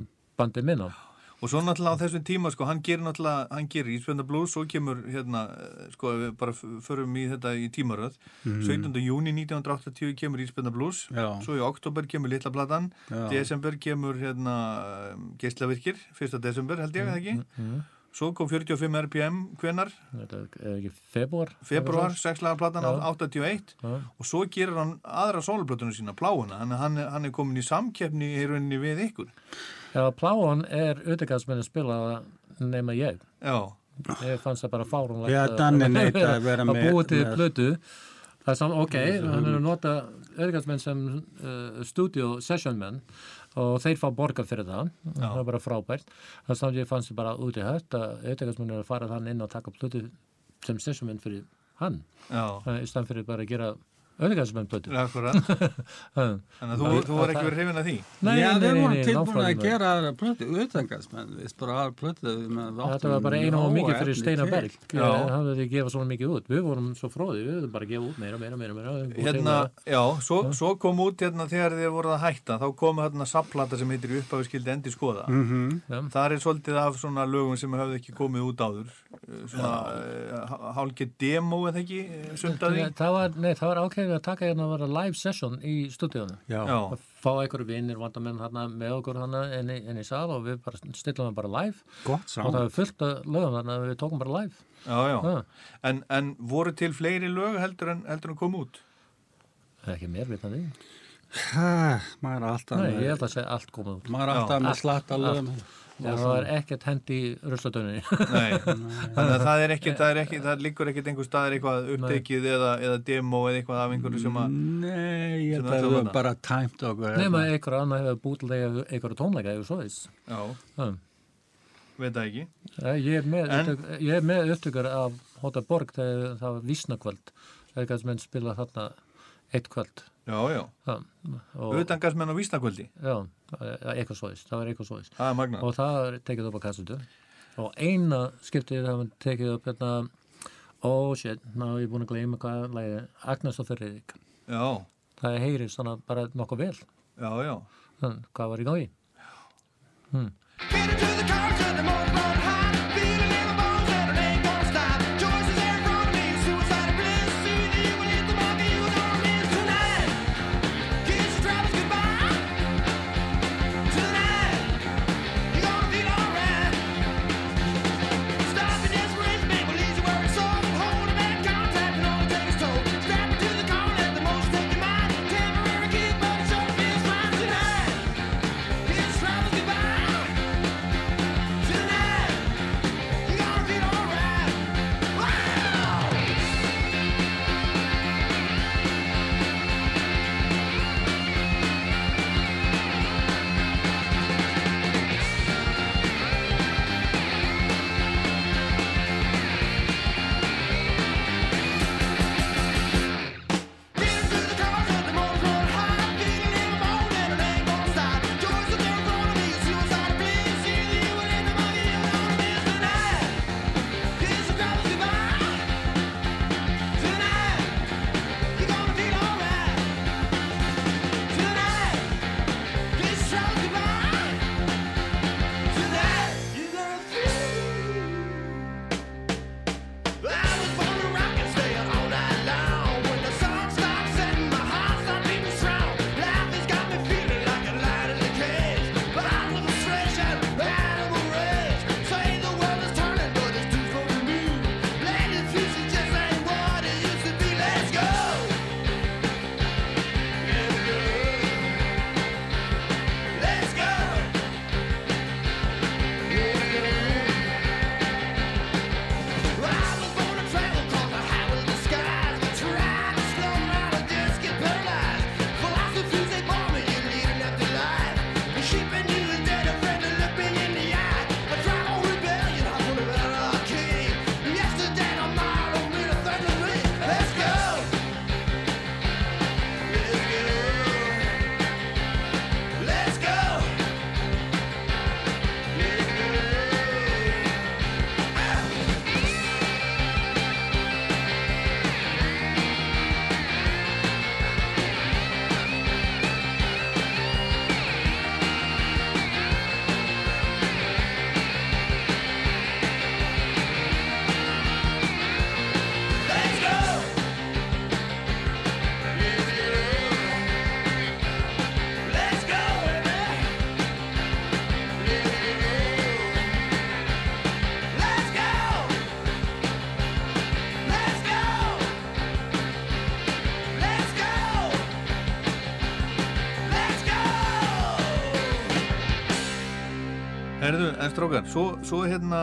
Og svo náttúrulega á þessum tíma, sko, hann gerir náttúrulega, hann gerir Ísbjörna Blues, svo kemur, hérna, eh, sko, við bara förum í þetta í tímaröð, 17. júni 1980 kemur Ísbjörna Blues, Já. svo í oktober kemur Litla Platan, desember kemur, hérna, geislavirkir, 1. desember, held ég, eða ekki? Svo kom 45 RPM, hvenar? Þetta er ekki februar Februar, sexlaga platan á 81 Já. og svo gerir hann aðra sóluplötunum sína, pláuna, hann, hann er komin í samkeppni í rauninni við ykkur. Já, pláan er auðvitaðsmenn að spila nema ég. Já, Ég fannst það bara fárunlegt Já, að vera með- Að búa til plötu. Það er samt, ok, hann er að nota auðvitaðsmenn sem uh, studio session menn og þeir fá borga fyrir það. Það er bara frábært. Það er samt ég fannst það bara út í hætt að auðvitaðsmenn er að fara þann inn og taka plötu sem session menn fyrir hann. Já, uh, í stann fyrir bara að gera auðvitaðsmenn plötu akkurat. uh, Þannig að þú, þú var ekki verið hrifin að því? Nei, Já, nei, við nei, vorum nei, tilbúin að gera aðra plötu, utangarsmenn, við bara aðra plötu. Þetta var bara einu og mikið fyrir Steinar Berg. Já. Það hafði því gefa svona mikið út. Við vorum svo fróði, við höfum bara að gefa út meira, meira, meira, meira. Hérna, já, svo, svo kom út hérna þegar þið voruð að hætta, þá kom hérna sapplata sem heitir upphafi skildi endi skoða. Mhm. Það er svolítið af svona lögum sem hafði ekki komið út áður. Svona uh, hálkið demo eða ekki, eh, að því. Það var, nei, ákveðið að taka hérna að vera live session í stúdíónu. Að fá einhverju vinnir, vandamenn hérna með okkur hérna inn í, í sal og við bara stillum það bara live Gott og það var fullt af lögum þannig að við tókum bara live. já, já. Já. En, en voru til fleiri lög heldur en, heldur en kom út? Er ekki mér við þannig. Maður er alltaf Nei, ég held að segja allt komið út. maður er alltaf Já. með slatta lögum. Og það var ekkert hendi í rusladöninni. Nei, þannig að það er ekki, það er það liggur ekkert einhver staðar eitthvað upptekið eða, eða demo eða eitthvað af einhverju sem að, Nei, ég held að við þarna. bara tæmt okkur. Nefna einhver annar hefur bútilega einhverju tónleika eða svo þess. já, Það. veit það ekki. Ég er með, En- upptök, ég er með upptökur af Hóta Borg þegar það var vísnakvöld eitthvað sem menn spila þarna eitt kvöld Já, já. Utangarsmenn á vísnakvöldi, já, eitthvað svoðist það var eitthvað svoðist það er magnað. og það er tekið upp á kassutu og eina skiptið það var tekið upp hérna oh shit, ná ég er búin að gleyma hvað lægi, Agnes og Friðrik. Já, það heyrir svona bara nokkuð vel. Já, já. Þann, hvað var í gangi? Get into strákar, svo, svo hérna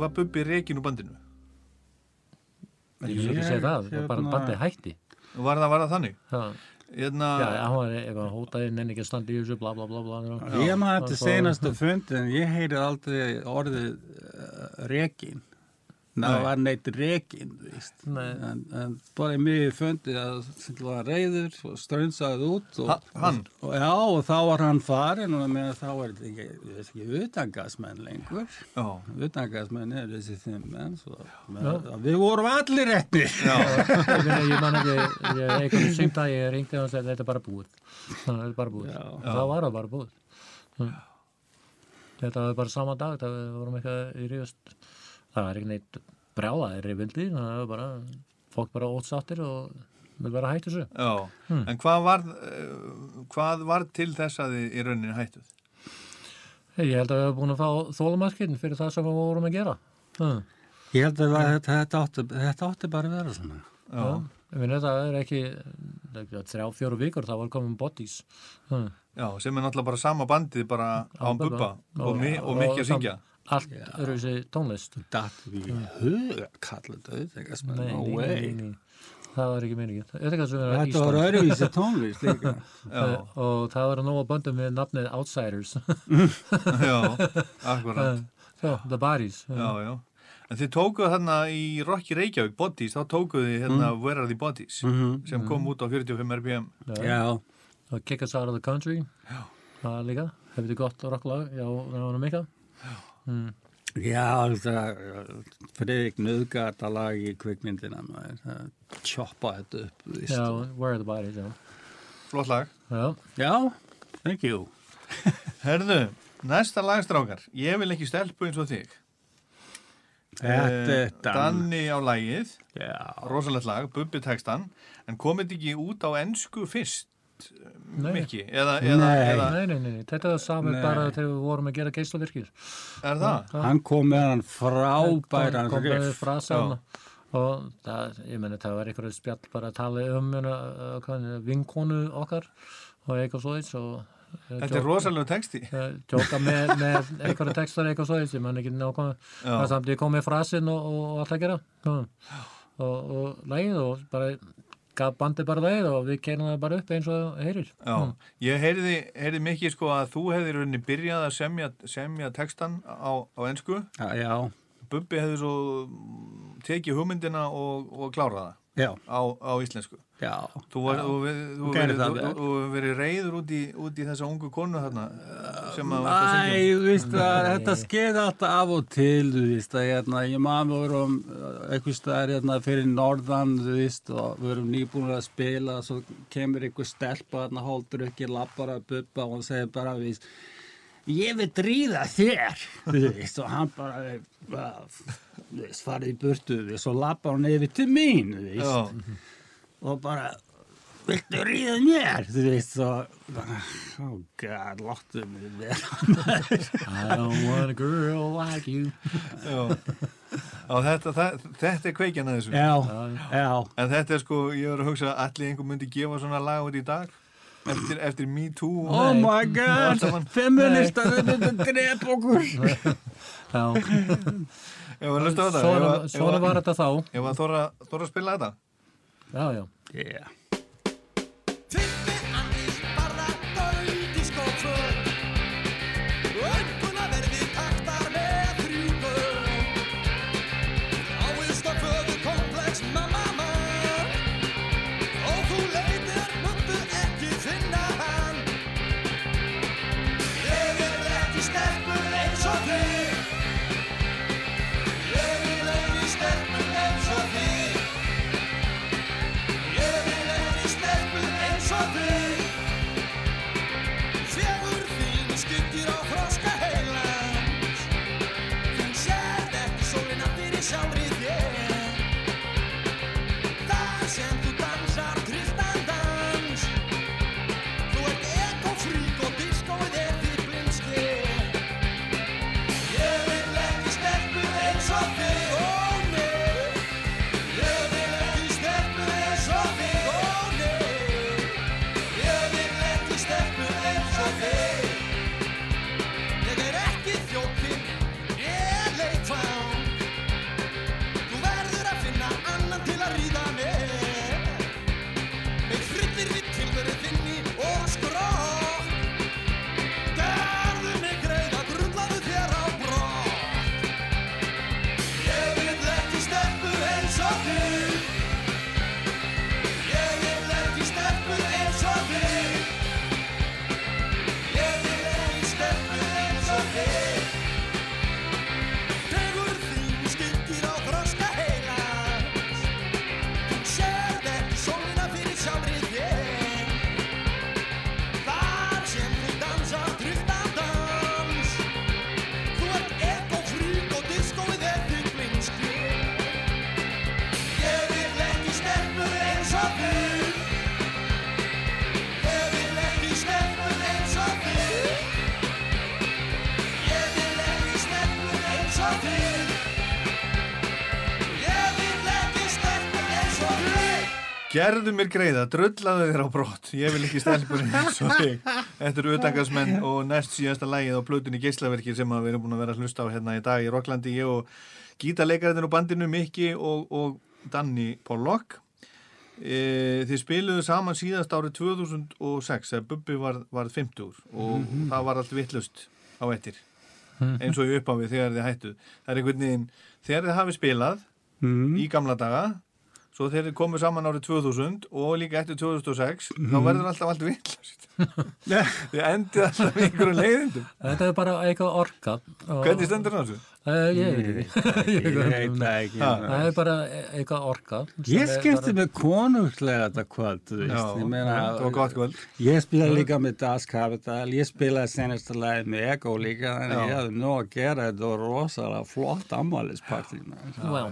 var Bubbi reikin úr bandinu. Ég vil ekki segja það, það var bara hérna- bandið hætti. Var það, var það þannig? Já, Hérna, já, hann var eitthvað hótaði, nenni ekki að standa í þessu, bla bla bla bla. Ég maður eftir svo- senastu fundin, ég heyri aldrei orðið uh, rekin. Það Nei. var neitt. Nei. En, en bara í mjög fundi að það var reyður og strönsaði út. Og, Ha- hann? Og, já, og þá var hann farin og með þá er þetta ekki, ekki, utangasmenn lengur. já, Utangasmenn er þessi fimm menn, svo með, við vorum allir réttir. já, Ég man ekki, ég einhvern semt að ég ringdi og hann sagði þetta er bara búið. Það er bara búið. Það var það bara búið. Þetta var bara sama dag, það vorum eitthvað í ríðast. Það var ekki neitt brjálaðir í vildi, það var bara, fólk bara ótsáttir og við bara hættu þessu. já. Hmm. En hvað var, uh, hvað var til þess að þið í rauninni hættuð? Ég held að við hefum búin að fá þólumarkinn fyrir það sem við vorum að gera. Mm. Ég held að þetta, þetta, átti, þetta átti bara að vera svona. Já, Ég er ekki, það er ekki þrjá, fjóru vikur, það var komin bodies. Mm. já, sem er náttúrulega bara sama bandið bara á Bubba og, mi og mikið að sam- syngja. Allt eru þessi tónlist. Datt við að kalla. Nei, No way. nei, nei. Það var ekki meiningin. Þetta var öðruvísi tónlist líka. Já, Og það var að böndum með nafnið Outsiders. já, akkurat. Já, The Bodies. Já, já. En þið tókuð þarna í Rocky Reykjavík Bodies, þá tókuð þið hérna Where are the Bodies sem kom út á 45 rpm. Já, Og Kick Us Out of the Country. Já. Það líka. Hefði gott rocklag. Já, það var mikið. já, það Fredrik Nöðgata lag í kvikmyndina tjoppa þetta upp, þú veist. Já, Where are the Bodies, já. Flott lag. Já, Já, thank you. Herðu, næsta lagstrákar. Ég vil ekki stelpu eins og þig. Þetta Eh, er Dan. Danni á lagið, Já, rosalegt lag, Bubbi textan, en komið ekki út á ensku fyrst, Nei. Mikki? Eða, eða, Nei. eða nei, nei, nei, nei. Þetta er saman Nei. bara þegar við vorum að gera geislavirkir. er það? hann kom með hann frábæran kom með riff. frasan og það, ég meni það var einhverju spjall bara að tala um uh, vinkonu okkar og eitthvað svoðis og eh, Þetta er rosalega texti. eh, djóka með, með einhverju textar eitthvað svoðis, ég man ekki nákvæmlega það samt ég kom með frasin og, og allt að gera Já. og, og lægið og bara gaf bandið bara lægið og við keirum það bara upp eins og það heyrir. Já, ég heyrði, heyrði mikið sko að þú hefði rauninni byrjað að semja, semja textan á, á ensku. Já, já, Bubbi hefði svo mm, tekið hugmyndina og, og klárað það. já, á, á íslensku. já. Þú var, Já. þú, við, þú, Þú gerðir verið, það þú, vel. þú, þú verið reyður út í, út í þessa ungu konu þarna syngja Æ, þú veist að þetta skeið alltaf af og til, þú veist að hérna, ég maður vorum eitthvað staðar hérna fyrir norðan, þú veist, og við vorum nýbúin að spila, svo kemur einhver stelpa hérna, holdur ekki lappar að buppa og hann segir bara, veist, ég vil dríða þér, þú veist, og hann bara, uh, farið í burtu, þú veist, svo lappar hann yfir til mín, þú veist, Já, og bara viltu ríða mér? Þú veist og oh god, láttu mig vera I don't want a girl like you. Já, þetta, það, þetta er kveikjan að þessu. já, já. En þetta er sko, ég var að hugsa að allir einhver myndi gefa svona lag út í dag? Eftir, eftir Me Too? Og oh my Allt god, saman. feministar þetta drep okkur. Já, Ég var að hlusta á þetta. svona, var- þetta þá Ég var að þóra að spila þetta. Já, já yeah. Gerðu mér greiða, drullaðu þér á brott. Ég vil ekki stelpunni eins og þig. Þetta eru utangarsmenn og næst síðasta lægið á plötunni geislaverkir sem við erum búin að vera að hlusta á hérna í dag í Rocklandi. Ég og gítarleikarinn á bandinu Mikki og, og Danny Pollock. E, Þið spiluðu saman síðast árið 2006 þegar Bubbi var, var 50 og það var allt vittlust á ettir eins og í uppáfi þegar þið hættu Það er einhvern veginn, þegar þið hafi spilað Mm. í gamla daga svo þegar þið komu saman árið 2000 og líka eftir 2006 þá verður alltaf allt villast þið endið alltaf í einhverjum leiðindum Þetta er bara eitthvað orka. og- hvernig stendur það þessu? Eh, Ég veit ekki. Það er bara eitthvað orka. Ég skemmti bara- mig konungslega þetta kvöld, þú veist. Já, ég meina, það var gott kvöld Ég spila líka með Das Kapital, ég spilaði senasta lagi með Ego líka, þannig Já. ég hafði nóg að gera þetta og rosalega flott Og svo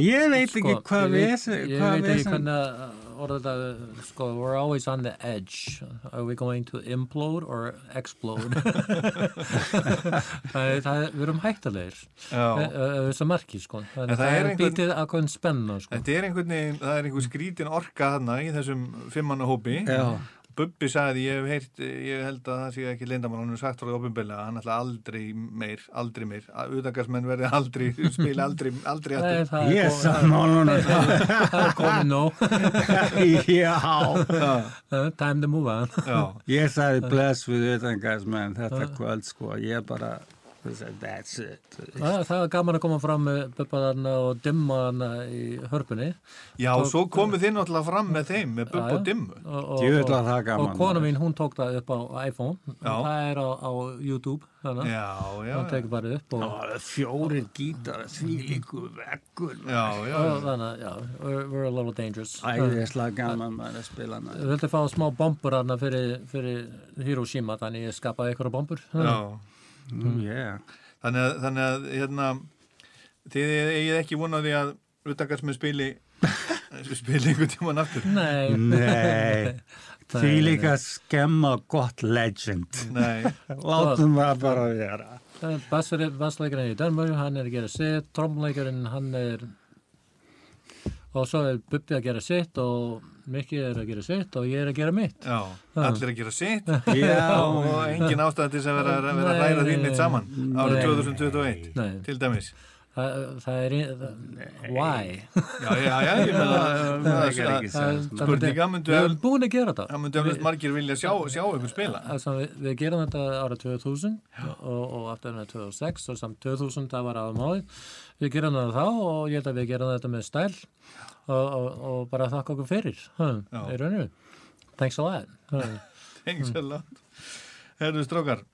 ég veit ekki sko, hvað vesen, Ég hvað veit ekki vesen, hvernig að orða þetta, sko, we're always on the edge. Are we going to implode or explode? það það við erum hættulegir. Já. Þessu marki, sko. Það það er einhvern- bítið ákveðin spenna, sko. þetta er einhvern veginn, það er einhver skrítin orka þarna í þessum fimmanna hópi Já. Bubbi sagði, ég hef heyrt ég held að það sé ekki leyndamál hann hefur sagt frá því ofinbeglega, hann ætla aldrei meir aldrei meir, utangarsmenn verði aldrei spila aldrei, aldrei Nei, aftur það er Ég komið- sammálunum það. er komið nóg. Já. Time to move on. Já, Ég sagði bless við utangarsmenn þetta kvöld sko, ég bara, that's it. Það, það er gaman að koma fram með bubbaðarna og dimmaðarna í hörpunni. Já, svo komu þið náttúrulega fram með þeim, með Bubba og já. Dimmu. Og, og, var og- Og kona mín, hún tók það upp á iPhone. Já. Það er á, á YouTube. Þannig. Já, já, Hún tekur bara upp og, Og fjórir gítar, því líku vekkur. já, já, og þannig, að, we're, we're a little dangerous. Æðislega gaman maður að spila hana. Við vildi fá smá bombur hana fyrir, fyrir Hiroshima, þannig ég skapaði ykkur bombur. já. Mm, yeah. Þannig að, þannig að, hérna, þið eigið ekki vonaði að utangarsmenn spili, spili einhvern tíman aftur. Nei. Nei, því líka skemma gott legend. Nei, Látum það bara vera. Bassleikarinn í Dönmur, hann er að gera sitt, trommleikarinn, hann er og svo er Bubbi að gera sitt og Mikki er að gera sitt og ég er að gera mitt. já, allir að gera sitt Já, og engin ástæði að vera, að ræða þín mitt saman árið Nei. 2021, Nei. til dæmis. Það, það er, why? Já, já, já, spurninga, Við erum búin að gera þetta. það myndu eflust margir vilja sjá, sjá ykkur spila. Altså, við, við gerum þetta árið 2000 og, og aftur með 2006 og samt 2000 það var áður máið. Við gerum þetta þá og ég held að við gerum þetta með stæl og, og, og bara þakka okkur fyrir. Thanks a lot. Thanks a lot. Herðu strókar,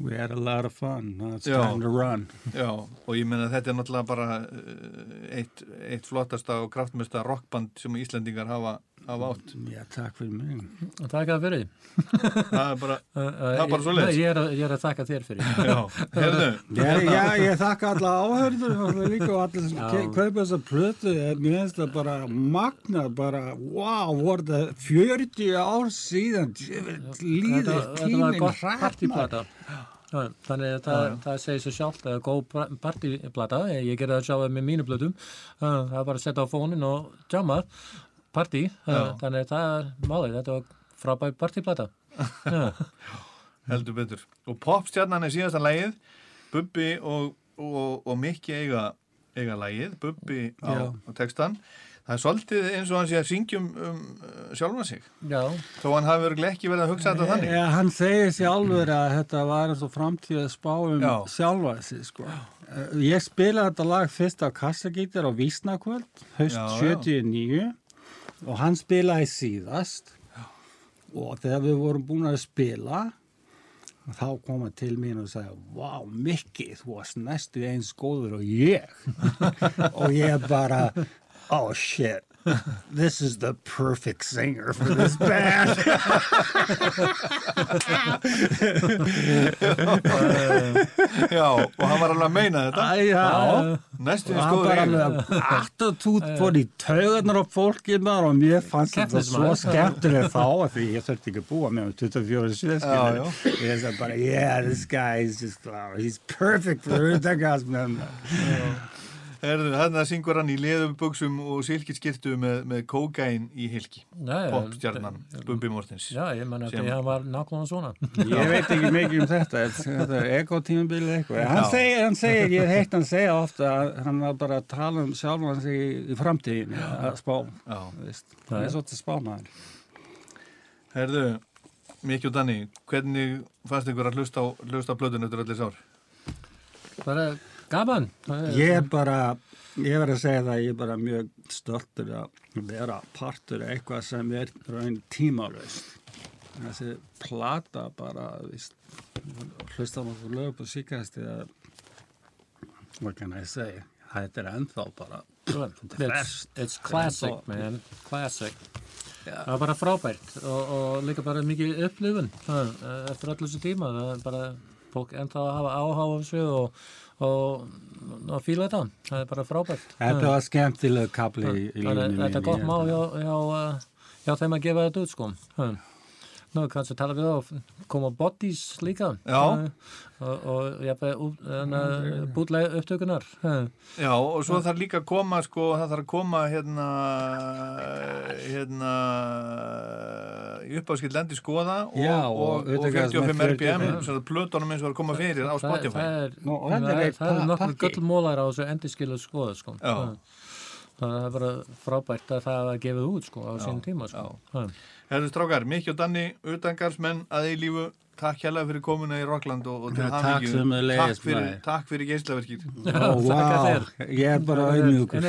we had a lot of fun. Now it's Já. time to run. Já, og ég meina þetta er náttúrulega bara uh, eitt, eitt flottasta og kraftmesta rockband sem Íslendingar hafa, hafa átt. Já, takk fyrir mig. Takk að fyrir. Það er bara, Uh, uh, Það er bara ég- svoleiðis. Nei, Ég er, að- ég er að þakka þér fyrir. já, herðu, Já, ég þakka alla áhörður og líka og allir sem kaupa þessa plötu. Mér finnst það bara magna, bara, wow, voru það 40 ár síðan, líður þetta var tíminn gott hratt, partíplata. Já, Þannig að það, það segir sér sjálft að góð pra- partíplata, ég gerði það sjálf með mínu blöðum, það er bara að setja á fónin og jamma, partí, þannig að það er málið, þetta var frábæð partíplata. Já. heldur betur. Og popstjarnan er síðasta lægið, Bubbi og, og, og Mikki eiga, eiga lægið, Bubbi á, á textan. Það er svolítið eins og hann sé að syngjum um uh, sjálfa sig. Já, Þó hann hafi verið ekki verið að hugsa þetta þannig. Ja, hann segir sjálfur að þetta var eins og framtíð að spá um Já. sjálfa sig, sko. Ég spilaði þetta lag fyrst á kassagítar á Vísnakvöld, já. 79 og hann spilaði síðast. Og þegar við vorum búin að spila þá kom hann til mín og sagði Vá, Mikki, þú varst næstu eins góður og ég. Og ég bara Oh shit, this is the perfect singer for this band. Já, og hann var alveg að meina þetta. Já, Næstu og eins hann góður bara eiginlega. með attitút fór í taugarnar á fólki maður og mér fannst þetta svo skemmtilega þá því ég þurfti ekki að búa með um 24 Já, sviðskilur ég sagði bara, yeah, this guy is just wow, he's perfect for utangasmenn Herðu, hann að syngur hann í leðum buksum og silkiskirtu með, með kókain í hilki. Popstjarnan, Bubbi Mortens. Já, ég menna að hann var nákvæmlega svona. Ég veit ekki mikið um þetta, þetta er ekotímabilið eitthvað. Hann segir, hann segir, ég hef heitt hann segja ofta að hann var bara að tala um sjálfan sig í, í framtíðin, að spá, Já. veist. Já, Það er svolítið spánaður. Herðu, Mikki og Danni, hvernig fannst ykkur að hlusta á, hlusta á plötun eftir allir sár? Bara gaman. Það er- Ég er bara, ég verð að segja það, ég er bara mjög stoltur að vera partur af eitthvað sem er raun tímalöst. Þessi plata bara, víst, hlusta á nokkuð lög på síkast að, what can I say, þetta er ennþá bara, It's, best. it's classic, man. Classic. Það var bara frábært og, og líka bara mikið upplifun það, eftir allir þessu tíma. Það er bara fólk ennþá að hafa áhuga á þessu og, og, og fíla þetta. Það er bara frábært. þetta var skemmtileg kapli í, í Það er, lífinu þetta er gott held hjá, hjá, uh, hjá þeim að gefa þetta út sko. Nú, kannski tala við þá, koma bodies líka. Já. Uh, og, og ég hef bútlega upptökunar. Já, og svo þarf líka að koma, sko, það þarf að koma hérna, hérna, í uppáskill lendi skoða og, Já, og, og og, utangarðs 45 með RPM, 45. sem það plötunum eins og að koma fyrir á Spotify. það er, og er er nokkur gullmólar á þessu endiskilu skoðu sko. Já. Það- er bara frábært að það var gefið út sko á sínum tíma sko. Já. Herðu strákar, Mikki og Danni, utangarsmenn að eilífu, takk hérlega fyrir komuna í Rockland og, og til Ja, takk Takk fyrir, maður. takk fyrir geislaverkir. Ó, vá, þér. ég er bara auðmjúkur.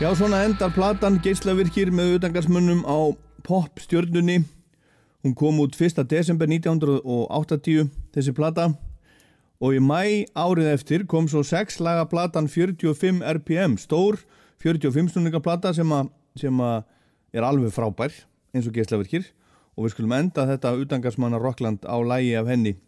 Já, svona endar platan geislavirkir með utangarsmönnum á popstjörnunni. Hún kom út 1. desember 1980, þessi plata. Og í mæ árið eftir kom svo 6 laga platan 45 RPM, stór 45 snúninga plata sem, a, sem a er alveg frábær, eins og geislavirkir. Og við skulum enda þetta utangarsmanna Rockland á lægi af henni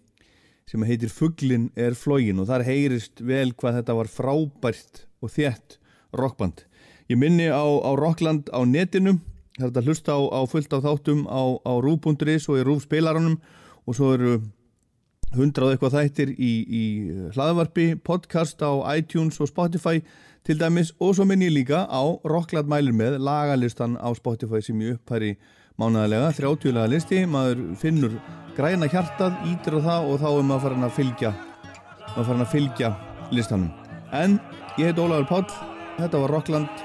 sem heitir Fuglin er flógin og þar heyrist vel hvað þetta var frábært og þétt rockband. Ég minni á, á Rockland á netinu, það er að hlusta á, á fullt af þáttum á, á rúf.is og í rúfspilaranum og svo eru hundrað eitthvað þættir í, í hlaðvarpi, podcast á iTunes og Spotify til dæmis. Og svo minni ég líka á Rockland mælir með lagalistan á Spotify sem ég upphæri mánaðarlega, 30 laga listi, maður finnur græna hjartað, ítir á það og þá er maður farin að fylgja, maður farin að fylgja listanum. En ég heit Ólafur Páll, þetta var Rockland,